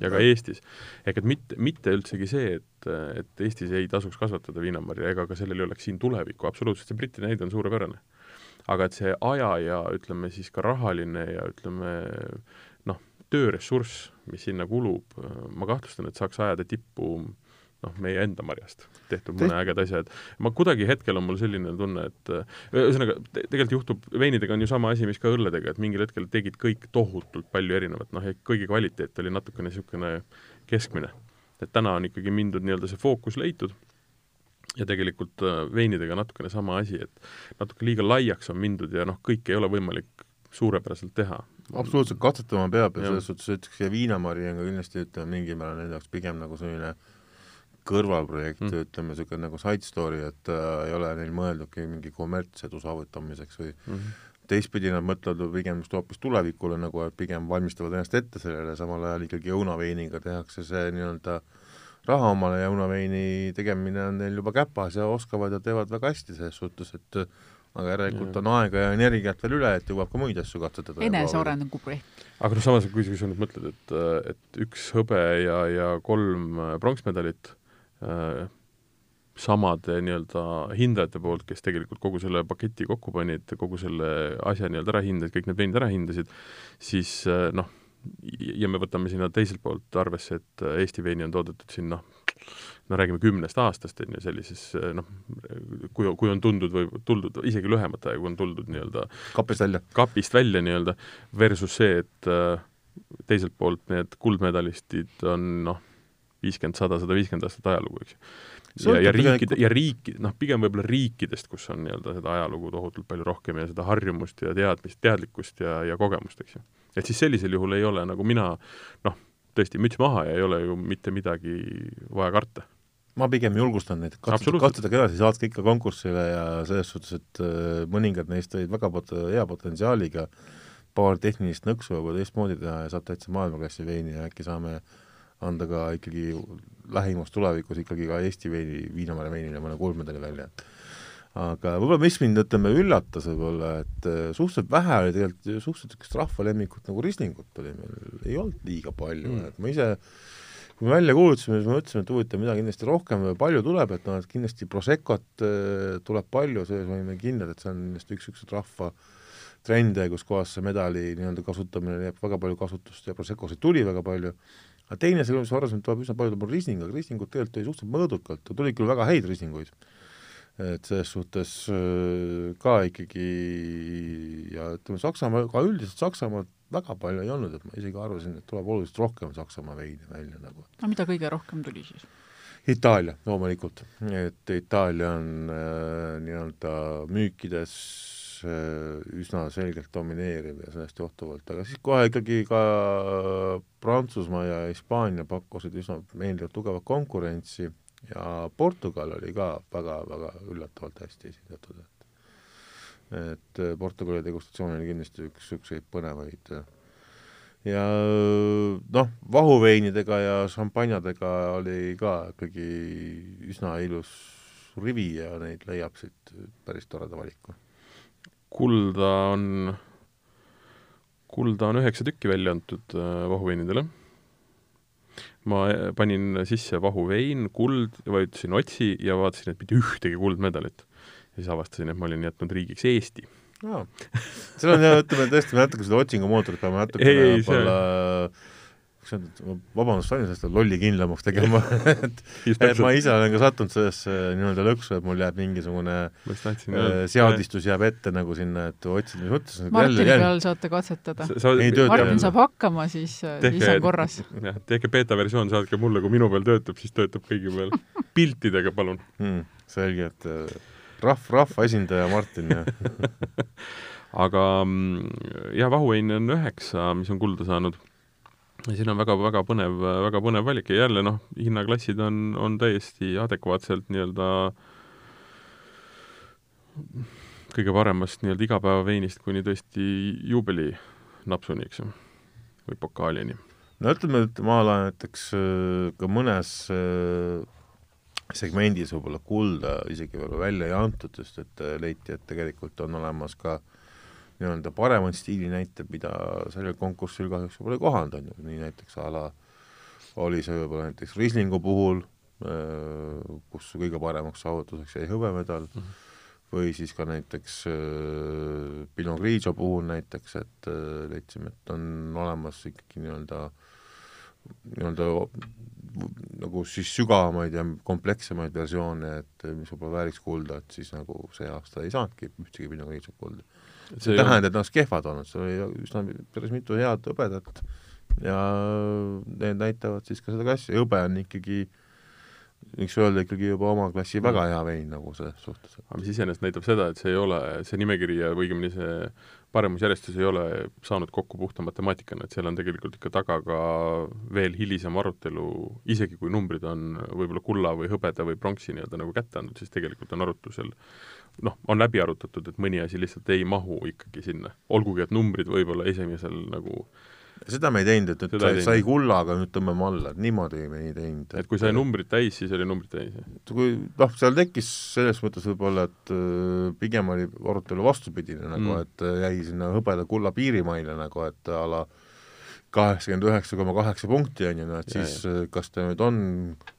ja ka Eestis. ehk et mitte, mitte üldsegi see, et, et Eestis ei tasuks kasvatada viinamarja ega ka sellel ei oleks siin tulevikku, absoluutselt, see Briti näide on suurepärane. aga et see aja ja ütleme siis ka rahaline ja ütleme noh, tööressurss, mis sinna kulub, ma kahtlustan, et saaks ajada tippu noh, meie enda marjast tehtud mõne ägeda asja, et ma kuidagi hetkel on mul selline tunne, et ühesõnaga te, tegelikult juhtub, veinidega on ju sama asi, mis ka õlledega, et mingil hetkel tegid kõik tohutult palju erinevat, noh, kõigi kvaliteet oli natukene niisugune keskmine. et täna on ikkagi mindud nii-öelda see fookus leitud ja tegelikult äh, veinidega natukene sama asi, et natuke liiga laiaks on mindud ja noh, kõike ei ole võimalik suurepäraselt teha. absoluutselt, katsetama peab ja selles suhtes ütleks, ja viinamari on ka kindlasti ütleme mingil määral nende jaoks pigem nagu selline äh, kõrvalprojekt mm., ütleme niisugune nagu side story, et äh, ei ole neil mõeldudki mingi kommertsedu saavutamiseks või mm -hmm. teistpidi nad mõtlevad pigem just hoopis tulevikule nagu, et pigem valmistavad ennast ette sellele, samal ajal ikkagi õunaveiniga tehakse see nii-öelda raha omale ja õunaveini tegemine on neil juba käpas ja oskavad ja teevad väga hästi selles suhtes, et aga järelikult on aega ja energiat veel üle, et jõuab ka muid asju katsetada. enesearengu projekt. aga noh, samas kui sa nüüd mõtled, et, et üks hõbe ja, ja kolm pronksmedalit Äh, samade nii-öelda hindajate poolt, kes tegelikult kogu selle paketi kokku panid, kogu selle asja nii-öelda ära hindasid, kõik need veinid ära hindasid, siis äh, noh, ja me võtame sinna teiselt poolt arvesse, et Eesti veini on toodetud siin noh, no räägime kümnest aastast, on ju, sellises noh, kui, kui on tundud või tuldud isegi lühemat aega, kui on tuldud nii-öelda kapist välja, kapist välja nii-öelda, versus see, et äh, teiselt poolt need kuldmedalistid on noh, viiskümmend, sada, sada viiskümmend aastat ajalugu, eks ju. ja, ja riikide, ja riiki, noh, pigem võib-olla riikidest, kus on nii-öelda seda ajalugu tohutult palju rohkem ja seda harjumust ja teadmist, teadlikkust ja, ja kogemust, eks ju. et siis sellisel juhul ei ole nagu mina noh, tõesti müts maha ja ei ole ju mitte midagi vaja karta ma pigem julgustan neid, katsetage, katsetage edasi, saatke ikka konkursile ja selles suhtes, et äh, mõningad neist olid väga pot-, hea potentsiaaliga, paar tehnilist nõksu võib-olla teistmoodi teha ja saab täitsa maailmaklassi veini ja äkki saame äh, anda ka ikkagi lähimas tulevikus ikkagi ka Eesti veini, Viinamäe veinile mõne kuldmedali välja, et aga võib-olla mis mind, ütleme, üllatas võib-olla, et äh, suhteliselt vähe oli tegelikult suhteliselt niisugust rahvalemmikut nagu Rislingut oli meil, ei olnud liiga palju mm., et ma ise kui me välja kuulutasime, siis me mõtlesime, et huvitav, mida kindlasti rohkem või palju tuleb, et noh, et kindlasti Proseccot äh, tuleb palju, selles me olime kindlad, et see on kindlasti üks niisuguseid rahva trende, kus kohas see medali nii-öelda kasutamine leiab väga palju kasutust ja Proseccosid tuli väga palju, aga teine, selle mis varasemalt tuleb üsna palju, tuleb Riesling, aga Rieslingut tegelikult tuli suhteliselt mõõdukalt, tuli küll väga häid Rieslinguid, et selles suhtes äh, ka ikkagi ja ütleme, Saksamaa, ka üldiselt Saksamaalt väga palju ei olnud, et ma isegi arvasin, et tuleb oluliselt rohkem Saksamaa veini välja nagu. no mida kõige rohkem tuli siis? Itaalia loomulikult, et Itaalia on äh, nii-öelda müükides üsna selgelt domineeriv ja sellest johtuvalt, aga siis kohe ikkagi ka Prantsusmaa ja Hispaania pakkusid üsna meeldivat tugevat konkurentsi ja Portugal oli ka väga-väga üllatavalt hästi esindatud, et et Portugali degustatsioon oli kindlasti üks niisuguseid põnevaid ja noh, vahuveinidega ja šampanjadega oli ka ikkagi üsna ilus rivi ja neid leiab siit päris toreda valiku. Kulda on, kulda on üheksa tükki välja antud äh, vahuveinidele ma eh, panin sisse vahuvein, kuld, vajutasin otsi ja vaatasin, et mitte ühtegi kuldmedalit. ja siis avastasin, et ma olin jätnud riigiks Eesti. seal on jah, ütleme tõesti natuke seda otsingumootorit peame natukene võib-olla see kas on, vabandust, valmis ennast lolli kindlamaks tegema et, et ma ise olen ka sattunud sellesse nii-öelda lõksu, et mul jääb mingisugune tahtsin, äh, seadistus jääb ette nagu sinna, et otsid, mis mõttes Martini peal saate katsetada. Martin saab hakkama, siis, siis on korras. jah, tehke beeta-versioon, saatke mulle, kui minu peal töötab, siis töötab kõigi peal. piltidega, palun hmm,. selge, et äh, rahv, rahvaesindaja Martin, jah aga mm, jah, vahuvein on üheksa, mis on kulda saanud siin on väga-väga põnev, väga põnev valik ja jälle noh, hinnaklassid on, on täiesti adekvaatselt nii-öelda kõige paremast nii-öelda igapäevaveinist kuni tõesti juubelinapsuni, eks ju, või pokaalini. no ütleme, et ma olen näiteks äh, ka mõnes äh, segmendis võib-olla kulda isegi veel välja ei antud, sest et äh, leiti, et tegelikult on olemas ka äh, nii-öelda paremaid stiilinäiteid, mida sellel konkursil kahjuks pole kohanud, on ju, nii näiteks a la oli see võib-olla näiteks Rieslingu puhul, äh, kus kõige paremaks saavutuseks jäi hõbemedal mm, -hmm. või siis ka näiteks äh, Pinot Grigio puhul näiteks, et äh, leidsime, et on olemas ikkagi nii-öelda nii-öelda nagu siis sügavamaid ja komplekssemaid versioone, et mis võib-olla vääriks kulda, et siis nagu see aasta ei saanudki ühtegi Pinot Grigio kulda see ei tähenda, et nad kehvad olnud, seal oli üsna päris mitu head hõbedat. Ja need näitavad siis ka seda klassi, hõbe on ikkagi võiks öelda ikkagi juba oma klassi väga hea vein nagu selles suhtes. aga mis iseenesest näitab seda, et see ei ole, see nimekiri ja õigemini see paremusjärjestus ei ole saanud kokku puhta matemaatikana, et seal on tegelikult ikka taga ka veel hilisem arutelu, isegi kui numbrid on võib-olla kulla või hõbeda või pronksi nii-öelda nagu kätte andnud, siis tegelikult on arutlusel noh, on läbi arutatud, et mõni asi lihtsalt ei mahu ikkagi sinna. olgugi, et numbrid võib-olla esimesel nagu seda me ei teinud, et nüüd sai, sai kullaga, nüüd tõmbame alla, et niimoodi me ei teinud. et kui sai numbrid täis, siis oli numbrid täis, jah? kui noh, seal tekkis selles mõttes võib-olla, et äh, pigem oli arutelu vastupidine nagu mm., et äh, jäi sinna hõbeda-kulla piirimaile nagu, et a la kaheksakümmend üheksa koma kaheksa punkti, on ju, no et ja, siis ja. Äh, kas ta nüüd on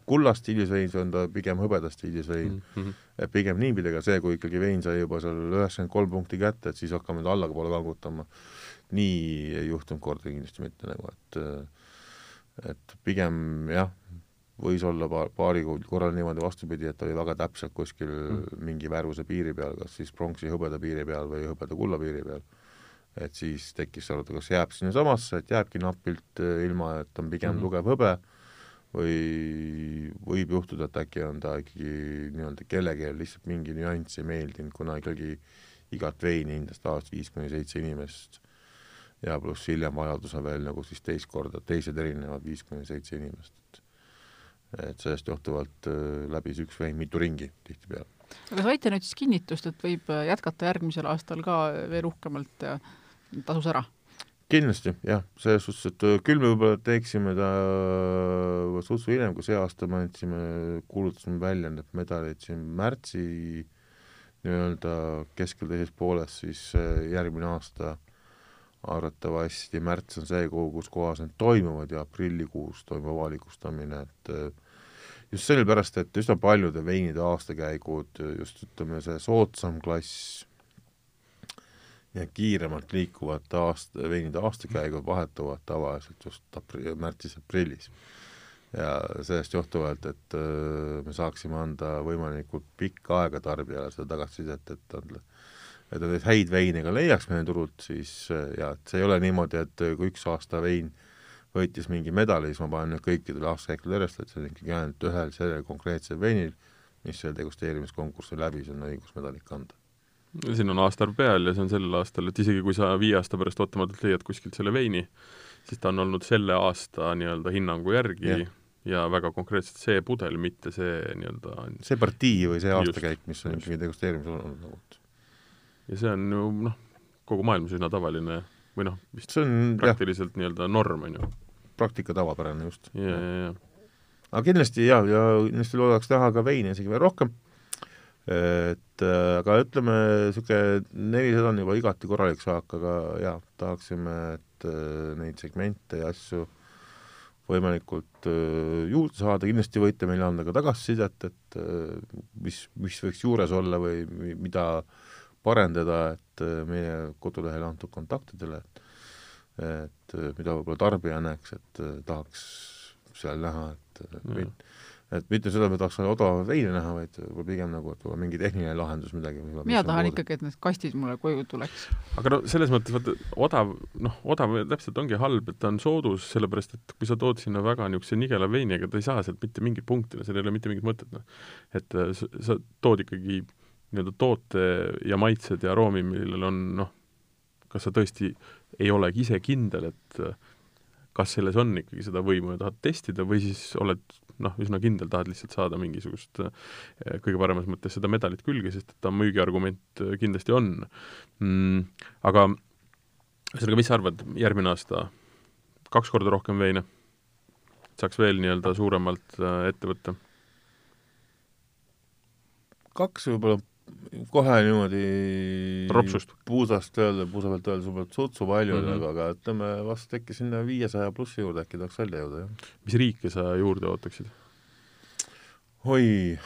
kulla stiilis vein või on ta pigem hõbeda stiilis vein mm. -hmm. et pigem niipidi, aga see, kui ikkagi vein sai juba seal üheksakümmend kolm punkti kätte, et siis hakkame nüüd allapoole kangutama nii ei juhtunud kordagi kindlasti mitte nagu, et et pigem jah, võis olla paar, paari korral niimoodi vastupidi, et oli väga täpselt kuskil mm. mingi värvuse piiri peal, kas siis pronksi hõbeda piiri peal või hõbeda-kulla piiri peal. Et siis tekkis arutelu, kas jääb sinnasamasse, et jääbki napilt eh, ilma, et on pigem mm. tugev hõbe, või võib juhtuda, et äkki on ta ikkagi nii-öelda kellelegi lihtsalt mingi nüanss ei meeldinud, kuna ikkagi igat veini hindas tavaliselt viis kuni seitse inimest ja pluss hiljem vajadusel veel nagu siis teist korda teised erinevad viis kuni seitse inimest, et et sellest johtuvalt äh, läbis üks vein mitu ringi tihtipeale. aga saite nüüd siis kinnitust, et võib äh, jätkata järgmisel aastal ka veel uhkemalt ja tasus ära? kindlasti jah, selles suhtes, et äh, küll me võib-olla teeksime ta suhteliselt hiljem, kui see aasta me andsime, kuulutasime välja need medalid siin märtsi nii-öelda keskel teises pooles, siis järgmine aasta arvatavasti märts on see kuu, kus kohas need toimuvad ja aprillikuus toimub avalikustamine, et just sellepärast, et üsna paljude veinide aastakäigud, just ütleme, see soodsam klass ja kiiremalt liikuvate aasta, veinide aastakäigud vahetuvad tavaliselt just apri-, märtsis-aprillis. ja sellest johtuvalt, et öö, me saaksime anda võimalikult pikka aega tarbijale seda tagasisidet, et on et neid häid veine ka leiaks meie turult, siis ja et see ei ole niimoodi, et kui üks aasta vein võitis mingi medali, siis ma panen nüüd kõikidele aastakäikudele järjest, et see on ikkagi ainult ühel sellel konkreetsel veinil, mis selle degusteerimiskonkursi läbis, on õigus medalit kanda siin on aastaarv peal ja see on sel aastal, et isegi kui sa viie aasta pärast ootamatult leiad kuskilt selle veini, siis ta on olnud selle aasta nii-öelda hinnangu järgi yeah. ja väga konkreetselt see pudel, mitte see nii-öelda see partii või see aastakäik, mis on ikkagi degusteerimisel olnud nagu. ja see on ju noh, kogu maailmas üsna tavaline või noh, vist see on praktiliselt nii-öelda norm, on ju. praktika tavapärane just. ja, ja, ja aga kindlasti jaa, ja kindlasti loodaks näha ka veini isegi veel rohkem et äh, aga ütleme, niisugune nelisada on juba igati korralik saak, aga jaa, tahaksime, et äh, neid segmente ja asju võimalikult äh, juurde saada, kindlasti võite meile anda ka tagasisidet, et mis, mis võiks juures olla või mida parendada, et meie kodulehel antud kontaktidele, et et mida võib-olla tarbija näeks, et tahaks seal näha, et mm et mitte seda, et me tahaks odavamat veini näha, vaid pigem nagu, et võib-olla mingi tehniline lahendus, midagi. mina tahan ikkagi, et need kastid mulle koju tuleks. aga no selles mõttes, vaata, odav, noh, odav täpselt ongi halb, et ta on soodus, sellepärast et kui sa tood sinna väga niisuguse nigela veini, ega ta ei saa sealt mitte mingit punkti, seal ei ole mitte mingit mõtet, noh. et äh, sa, sa tood ikkagi nii-öelda toote ja maitsed ja aroomi, millel on noh, kas sa tõesti ei olegi ise kindel, et kas selles on ikkagi seda võimu ja tahad testida või siis oled noh, üsna kindel, tahad lihtsalt saada mingisugust eh, kõige paremas mõttes seda medalit külge, sest et ta müügiargument eh, kindlasti on mm,. aga ühesõnaga, mis sa arvad, järgmine aasta kaks korda rohkem veine? saaks veel nii-öelda suuremalt eh, ette võtta? kaks võib-olla kohe niimoodi ropsust puusast öelda, puusa pealt öelda, sul peab sutsu palju mm, -hmm. aga ütleme, vast äkki sinna viiesaja plussi juurde äkki tahaks välja jõuda, jah. mis riike sa juurde ootaksid? oi,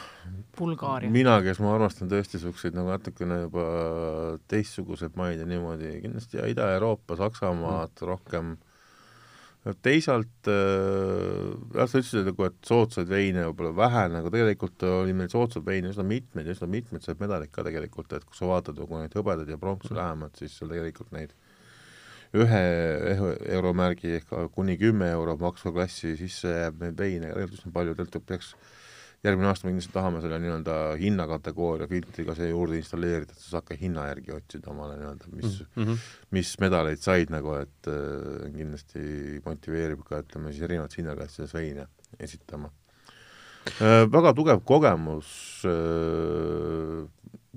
Bulgaaria. mina, kes ma armastan tõesti niisuguseid nagu natukene juba teistsuguseid maid ja niimoodi, kindlasti ja Ida-Euroopa, Saksamaad mm. rohkem teisalt äh, jah, sa ütlesid nagu, et soodsaid veine võib-olla vähe, nagu tegelikult oli meil soodsaid veine üsna mitmeid ja üsna mitmed said medaleid ka tegelikult, et kui sa vaatad nagu neid hõbedaid ja pronkse lähemalt, siis seal tegelikult neid ühe euromärgi ehk kuni kümme euro maksva klassi sisse jääb neid veine tegelikult üsna palju, tegelikult peaks järgmine aasta me kindlasti tahame selle nii-öelda hinnakategooria filtriga siia juurde installeerida, et sa saad ka hinna järgi otsida omale nii-öelda, mis mm, -hmm. mis medaleid said nagu, et äh, kindlasti motiveerib ka, ütleme siis erinevates hinnaklassides veine esitama äh,. Väga tugev kogemus äh,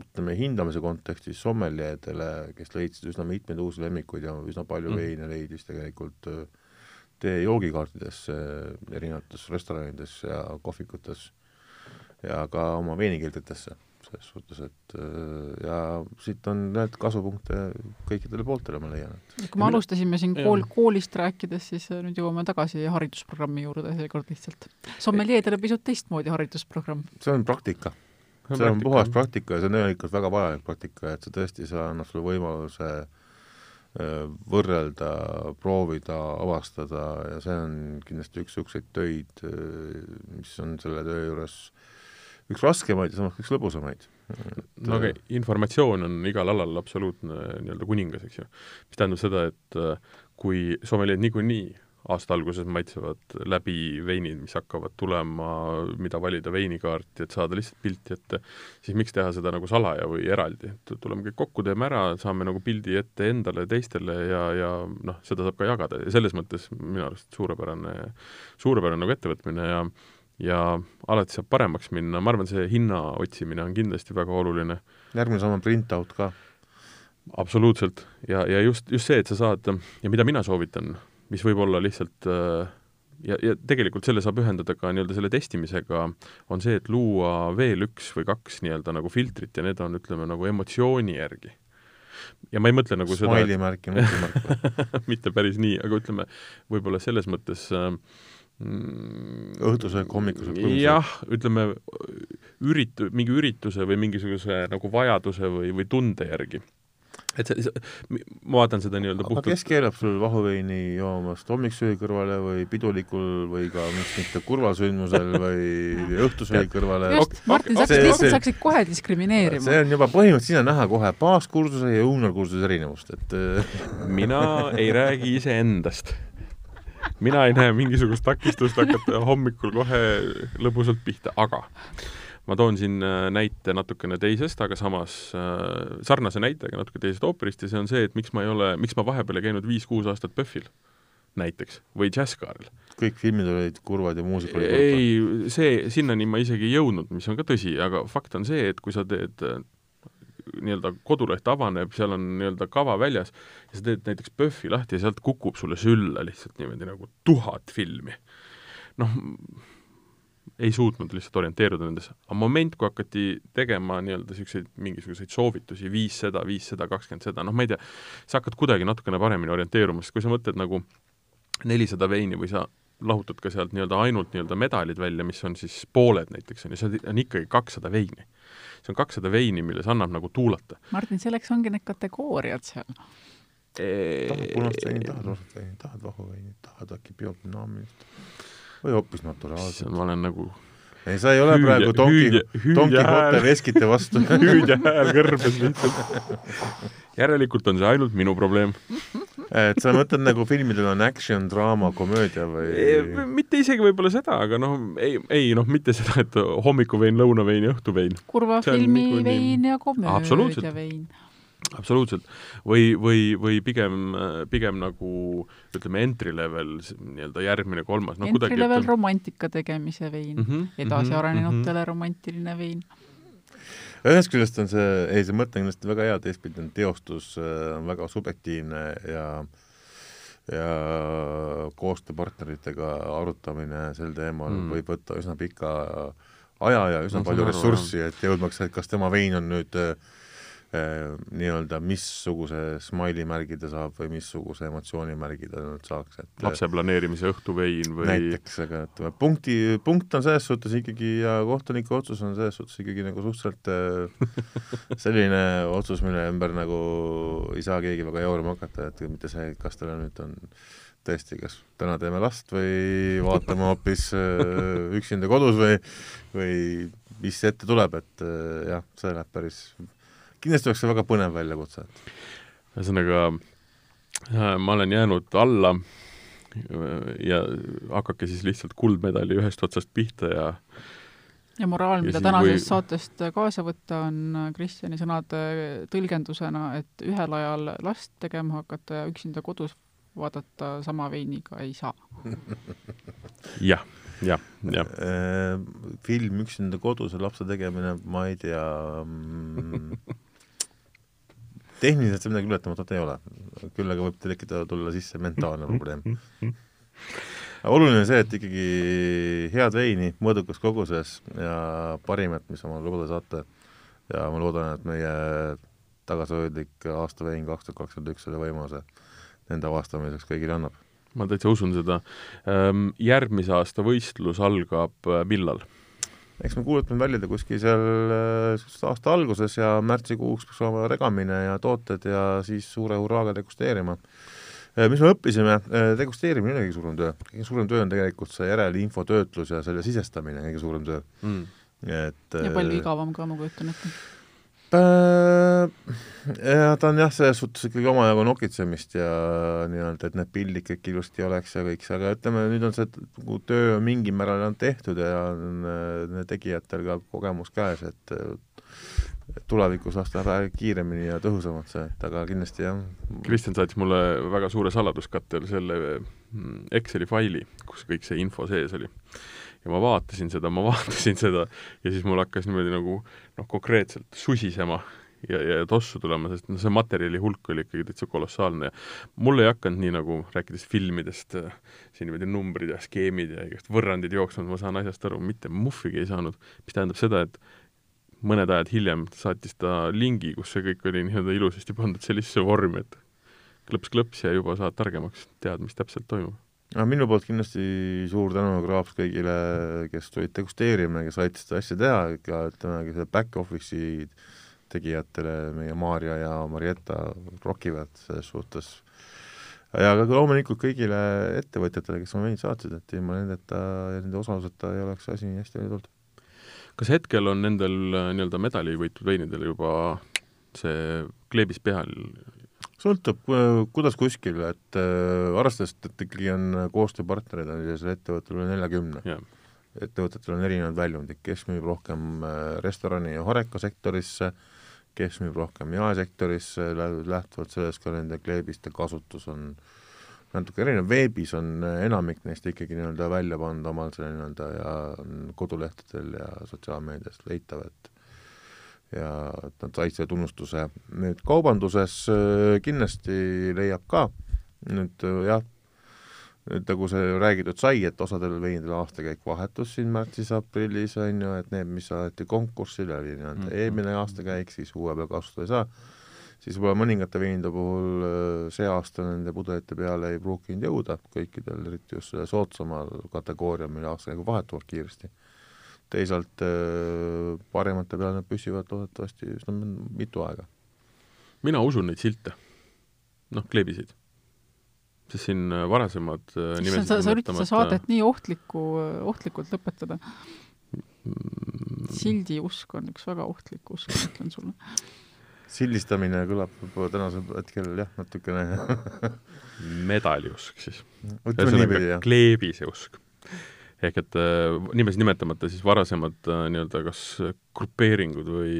ütleme, hindamise kontekstis sommeljeedele, kes leidsid üsna mitmeid uusi lemmikuid ja üsna palju mm. veine leidis tegelikult äh, tee joogikaartidesse erinevates restoranides ja kohvikutes ja ka oma veenikeldritesse, selles suhtes, et äh, ja siit on need kasupunkte kõikidele pooltele, ma leian, et kui me alustasime siin kool, koolist rääkides, siis äh, nüüd jõuame tagasi haridusprogrammi juurde seekord lihtsalt. sommeljeedele pisut teistmoodi haridusprogramm. see on praktika. see on puhas praktika ja see on tegelikult väga vajalik praktika, et see tõesti, see annab sulle võimaluse äh, võrrelda, proovida, avastada ja see on kindlasti üks niisuguseid töid, mis on selle töö juures üks raskemaid ja samas üks lõbusamaid. no aga informatsioon on igal alal absoluutne nii-öelda kuningas, eks ju. mis tähendab seda, et äh, kui sommeljeed niikuinii aasta alguses maitsevad läbi veinid, mis hakkavad tulema, mida valida veinikaarti, et saada lihtsalt pilti ette, siis miks teha seda nagu salaja või eraldi, et tuleme kõik kokku, teeme ära, saame nagu pildi ette endale, teistele ja, ja noh, seda saab ka jagada ja selles mõttes minu arust suurepärane, suurepärane nagu ettevõtmine ja ja alati saab paremaks minna, ma arvan, see hinna otsimine on kindlasti väga oluline. järgmine samm on print-out ka. absoluutselt, ja, ja just, just see, et sa saad, ja mida mina soovitan, mis võib olla lihtsalt ja, ja tegelikult selle saab ühendada ka nii-öelda selle testimisega, on see, et luua veel üks või kaks nii-öelda nagu filtrit ja need on, ütleme, nagu emotsiooni järgi ja ma ei mõtle nagu seda Smiley märk ja nutimärk mitte päris nii, aga ütleme, võib-olla selles mõttes äh, mm, õhtusöök, hommikusöök, jah, ütleme ürit-, mingi ürituse või mingisuguse nagu vajaduse või, või tunde järgi et see, see, ma vaatan seda nii-öelda puhtalt aga kes keelab sul vahuveini joomast hommikusöögi kõrvale või pidulikul või ka miks mitte kurval sündmusel või õhtusöögi kõrvale? just, Martin, sa hakkasid, sa hakkasid kohe diskrimineerima. see on juba põhimõtteliselt, siin on näha kohe baaskursuse ja juuniorkursuse erinevust, et mina ei räägi iseendast mina ei näe mingisugust takistust hakata hommikul kohe lõbusalt pihta, aga ma toon siin äh, näite natukene teisest, aga samas äh, sarnase näitega natuke teisest ooperist ja see on see, et miks ma ei ole, miks ma vahepeal ei käinud viis-kuus aastat PÖFFil näiteks või džässkaaril. kõik filmid olid kurvad ja muusika oli kurb? ei, see, sinnani ma isegi ei jõudnud, mis on ka tõsi, aga fakt on see, et kui sa teed äh, nii-öelda koduleht avaneb, seal on nii-öelda kava väljas ja sa teed näiteks PÖFFi lahti ja sealt kukub sulle sülle lihtsalt niimoodi nagu tuhat filmi. noh, ei suutnud lihtsalt orienteeruda nendes, aga moment, kui hakati tegema nii-öelda niisuguseid mingisuguseid soovitusi, viis seda, viis seda, kakskümmend seda, noh ma ei tea, sa hakkad kuidagi natukene paremini orienteeruma, sest kui sa mõtled nagu nelisada veini või sa lahutad ka sealt nii-öelda ainult nii-öelda medalid välja, mis on siis pooled näiteks, on ju, see on ikkagi kakssada veini. See on kakssada veini, milles annab nagu tuulata. Martin, selleks ongi need kategooriad seal tahad punast veini, tahad roosat veini, tahad vahuveini, tahad äkki biodünaamilist või hoopis naturaalselt? ma olen nagu ei, sa ei ole hüüdja, praegu Donki, Donki Hote veskite vastu hüüdja hääl kõrbes lihtsalt. järelikult on see ainult minu probleem. et sa mõtled nagu filmidel on action, draama, komöödia või? mitte isegi võib-olla seda, aga noh, ei, ei noh, mitte seda, et hommikuvein, lõunavein ja õhtuvein. kurva filmi vein ja komöödia vein absoluutselt. või, või, või pigem, pigem nagu ütleme, entry level nii-öelda järgmine, kolmas no,. Entry level ütleme... romantika tegemise vein mm, -hmm, edasiarenenutele mm -hmm. romantiline vein. ühest küljest on see, ei see mõte on kindlasti väga hea, teistpidi on teostus äh, on väga subjektiivne ja ja koostööpartneritega arutamine sel teemal mm. võib võtta üsna pika aja ja üsna no, palju ressurssi, et jõudmaks, et kas tema vein on nüüd Äh, nii-öelda, missuguse smiley märgi ta saab või missuguse emotsioonimärgi ta nüüd saaks, et lapse planeerimise õhtuvein või näiteks, aga ütleme, punkti, punkt on selles suhtes ikkagi ja kohtuniku otsus on selles suhtes ikkagi nagu suhteliselt äh, selline otsus, mille ümber nagu ei saa keegi väga jaurama hakata, et mitte see, kas tal nüüd on tõesti, kas täna teeme last või vaatame hoopis äh, üksinda kodus või, või mis ette tuleb, et jah, see läheb päris kindlasti oleks see väga põnev väljakutse. ühesõnaga, äh, ma olen jäänud alla äh, ja hakake siis lihtsalt kuldmedali ühest otsast pihta ja ja moraal, mida tänasest või... saatest kaasa võtta, on Kristjani sõnade tõlgendusena, et ühel ajal last tegema hakata ja üksinda kodus vaadata sama veiniga ei saa. jah jah, jah. Äh, film Üksinda kodus ja lapse tegemine, ma ei tea mm, tehniliselt see midagi ületamatut ei ole, küll aga võib tekitada, tulla sisse mentaalne probleem. oluline on see, et ikkagi head veini mõõdukas koguses ja parimat, mis omale lubada saate. ja ma loodan, et meie tagasihoidlik aastavein kaks tuhat kakskümmend üks selle võimaluse nende avastamiseks kõigile annab. ma täitsa usun seda. Ehm, järgmise aasta võistlus algab äh, millal? Eks me kuulutame välja ta kuskil seal äh, aasta alguses ja märtsikuuks peaks olema regamine ja tooted ja siis suure hurraaga degusteerima. Äh, mis me õppisime, äh, degusteerimine ei ole kõige suurem töö, kõige suurem töö on tegelikult see järelinfo töötlus ja selle sisestamine, kõige suurem töö. Mm.. et ja palju igavam ka, ma kujutan ette ja ta on jah, selles suhtes ikkagi omajagu nokitsemist ja nii-öelda, et need pildid kõik ilusti oleks ja kõik see, aga ütleme, nüüd on see nagu töö mingil määral on tehtud ja on äh, tegijatel ka kogemus käes, et tulevikus las läheb kiiremini ja tõhusamalt see, et aga kindlasti jah. Kristjan saatis mulle väga suure saladuskattel selle mm, Exceli faili, kus kõik see info sees oli ja ma vaatasin seda, ma vaatasin seda ja siis mul hakkas niimoodi nagu noh, konkreetselt susisema ja, ja tossu tulema, sest noh, see materjali hulk oli ikkagi täitsa kolossaalne ja mul ei hakanud nii nagu, rääkides filmidest, siin niimoodi numbrid ja skeemid ja igast võrrandid jooksma, ma saan asjast aru, mitte muhvigi ei saanud, mis tähendab seda, et mõned ajad hiljem saatis ta lingi, kus see kõik oli nii-öelda ilusasti pandud sellisesse vormi, et klõps-klõps ja juba saad targemaks, tead, mis täpselt toimub. No minu poolt kindlasti suur tänu kraaps kõigile, kes tulid degusteerima ja kes aitasid seda asja teha, ka ütleme, selle back-office'i tegijatele, meie Maarja ja Marietta rokivad selles suhtes ja ka loomulikult kõigile ettevõtjatele, kes oma veini saatsid, et ilma nendeta ja nende osaluseta ei oleks asi nii hästi välja tulnud kas hetkel on nendel äh, nii-öelda medali võitud veinidel juba see kleebis peal? Sõltub, kuidas kuskil, et äh, arvestades, et ikkagi on koostööpartnerid on sellisel ettevõttel üle neljakümne. Ettevõtetel on erinevad väljundid, kes müüb rohkem äh, restorani ja horekasektorisse, kes müüb rohkem jaesektorisse, lähtuvalt sellest ka nende kleebiste kasutus on natuke erinev, veebis on äh, enamik neist ikkagi nii-öelda välja pannud omal selle nii-öelda ja kodulehtedel ja sotsiaalmeedias leitav, et ja et nad said selle tunnustuse. nüüd kaubanduses äh, kindlasti leiab ka, nüüd äh, jah, nüüd nagu see räägitud sai, et osadel veinidel aastakäik vahetus siin märtsis-aprillis, on ju, et need, mis saadeti konkursile, oli nii-öelda mm. eelmine aastakäik, siis uue peal kasutada ei saa siis võib-olla mõningate veinide puhul äh, see aasta nende pudelite peale ei pruukinud jõuda kõikidel, eriti just selle soodsamal kategoorial, mille aastakäigud vahetuvad kiiresti. Teisalt äh, paremate peal nad püsivad loodetavasti üsna mitu aega. mina usun neid silte, noh, kleebisid sest siin varasemad nimesid sa, sa üritad seda saadet nii ohtlikku, ohtlikult lõpetada sildi usk on üks väga ohtlik usk, ma ütlen sulle sildistamine kõlab võib-olla tänasel hetkel jah, natukene medaliusk siis. ühesõnaga kleebise usk. Ehk et äh, nimesid nimetamata siis varasemad äh, nii-öelda kas grupeeringud või,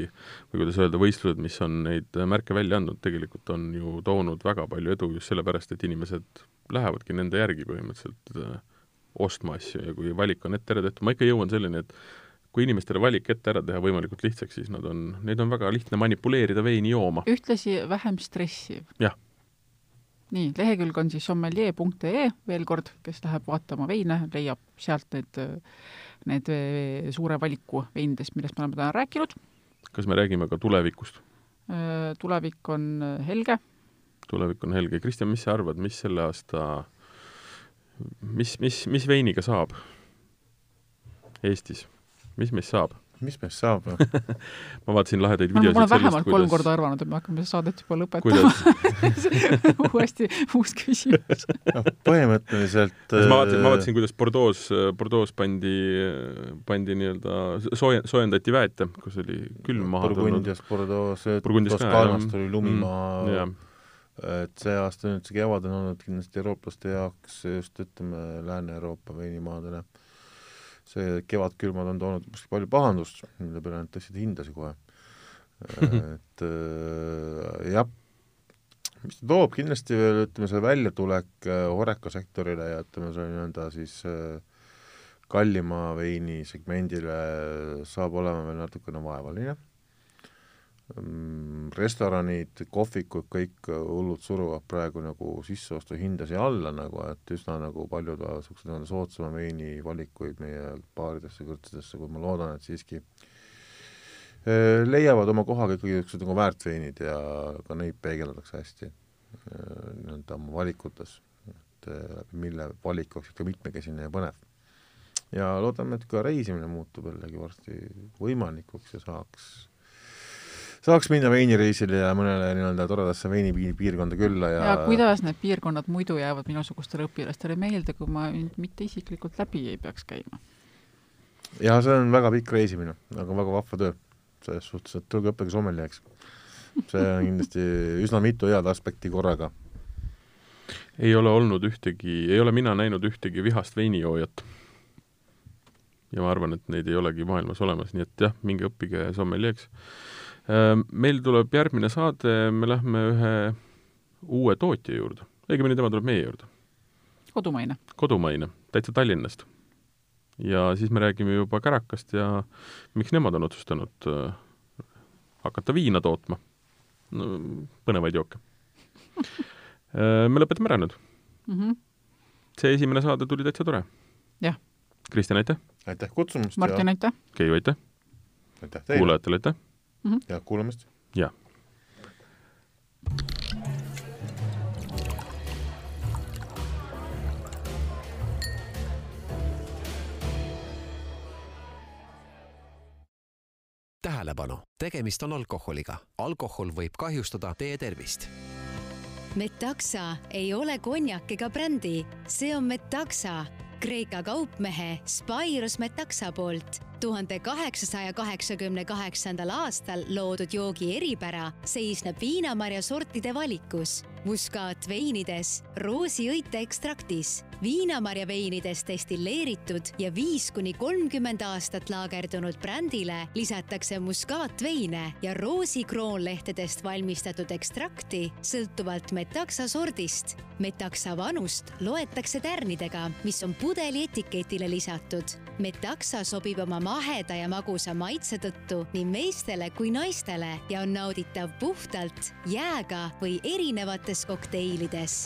või kuidas öelda, võistlused, mis on neid märke välja andnud, tegelikult on ju toonud väga palju edu just sellepärast, et inimesed lähevadki nende järgi põhimõtteliselt äh, ostma asju ja kui valik on ette ära tehtud, ma ikka jõuan selleni, et kui inimestele valik ette ära teha võimalikult lihtsaks, siis nad on, neid on väga lihtne manipuleerida veini jooma. ühtlasi vähem stressiv. jah. Nii, lehekülg on siis sommelier.ee, veel kord, kes läheb vaatama veine, leiab sealt need, need suure valiku veinidest, millest me oleme täna rääkinud. kas me räägime ka tulevikust? tulevik on helge. tulevik on helge. Kristjan, mis sa arvad, mis selle aasta, mis, mis, mis veiniga saab Eestis? mis meist saab? Mis meist saab ma vaatasin lahedaid videosid ma olen vähemalt kolm kuidas... korda arvanud, et me hakkame saadet juba lõpetama. Uuesti uus küsimus. No, põhimõtteliselt ma vaatasin, ma vaatasin, kuidas Bordeaux, Bordeaux pandi, pandi nii-öelda sooje-, soojendati väete, kus oli külm maha Burgundias, Bordeaux, Toskaanast oli lumimaa mm, et see aasta nüüd see kevad on olnud kindlasti eurooplaste jaoks just ütleme, Lääne-Euroopa veinimaadele see kevadkülmad on toonud palju pahandust, mille peale nad tõstsid hindasid kohe. et äh, jah, mis ta toob, kindlasti veel ütleme, see väljatulek äh, Horeca sektorile ja ütleme, see nii-öelda siis äh, kallima veini segmendile saab olema veel natukene vaevaline restoranid, kohvikud, kõik hullud suruvad praegu nagu sisseostuhindasid alla nagu, et üsna nagu paljud niisugused nagu soodsama veini valikuid meie baaridesse, kõrtsidesse, kui ma loodan, et siiski eh, leiavad oma koha ka ikkagi niisugused nagu väärtveinid ja ka neid peegeldatakse hästi eh, nii-öelda oma valikutes, et läbi mille valik oleks ikka mitmekesine ja põnev. ja loodame, et ka reisimine muutub jällegi varsti võimalikuks ja saaks saaks minna veinireisile ja mõnele nii-öelda toredasse veinipiirkonda külla ja ja kuidas need piirkonnad muidu jäävad minusugustele õpilastele meelde, kui ma nüüd mitte isiklikult läbi ei peaks käima? ja see on väga pikk reisimine, aga väga vahva töö. selles suhtes, et tulge õppige sommeliaks. see on kindlasti üsna mitu head aspekti korraga. ei ole olnud ühtegi, ei ole mina näinud ühtegi vihast veinijoojat. ja ma arvan, et neid ei olegi maailmas olemas, nii et jah, minge õppige sommelieks Ehm, meil tuleb järgmine saade, me lähme ühe uue tootja juurde, õigemini tema tuleb meie juurde. kodumaine. kodumaine, täitsa Tallinnast. ja siis me räägime juba Kärakast ja miks nemad on otsustanud äh, hakata viina tootma no,. põnevaid jooke äh, me lõpetame ära nüüd mm. -hmm. see esimene saade tuli täitsa tore. jah. Kristjan, aitäh! aitäh kutsumast! Martin, aitäh! Keiu, aitäh! aitäh teile kuulajatele aitäh ja kuulamist! ja tähelepanu, tegemist on alkoholiga. alkohol võib kahjustada teie tervist. Metaxa ei ole konjak ega brändi, see on Metaxa, Kreeka kaupmehe Spyros Metaxa poolt tuhande kaheksasaja kaheksakümne kaheksandal aastal loodud joogi eripära seisneb viinamarja sortide valikus, muskaatveinides, roosiõite ekstraktis, viinamarja veinides destilleeritud ja viis kuni kolmkümmend aastat laagerdunud brändile lisatakse muskaatveine ja roosikroonlehtedest valmistatud ekstrakti sõltuvalt metaksa sordist. metaksa vanust loetakse tärnidega, mis on pudeli etiketile lisatud. metaksa sobib oma maheda ja magusa maitse tõttu nii meestele kui naistele ja on nauditav puhtalt, jääga või erinevates kokteilides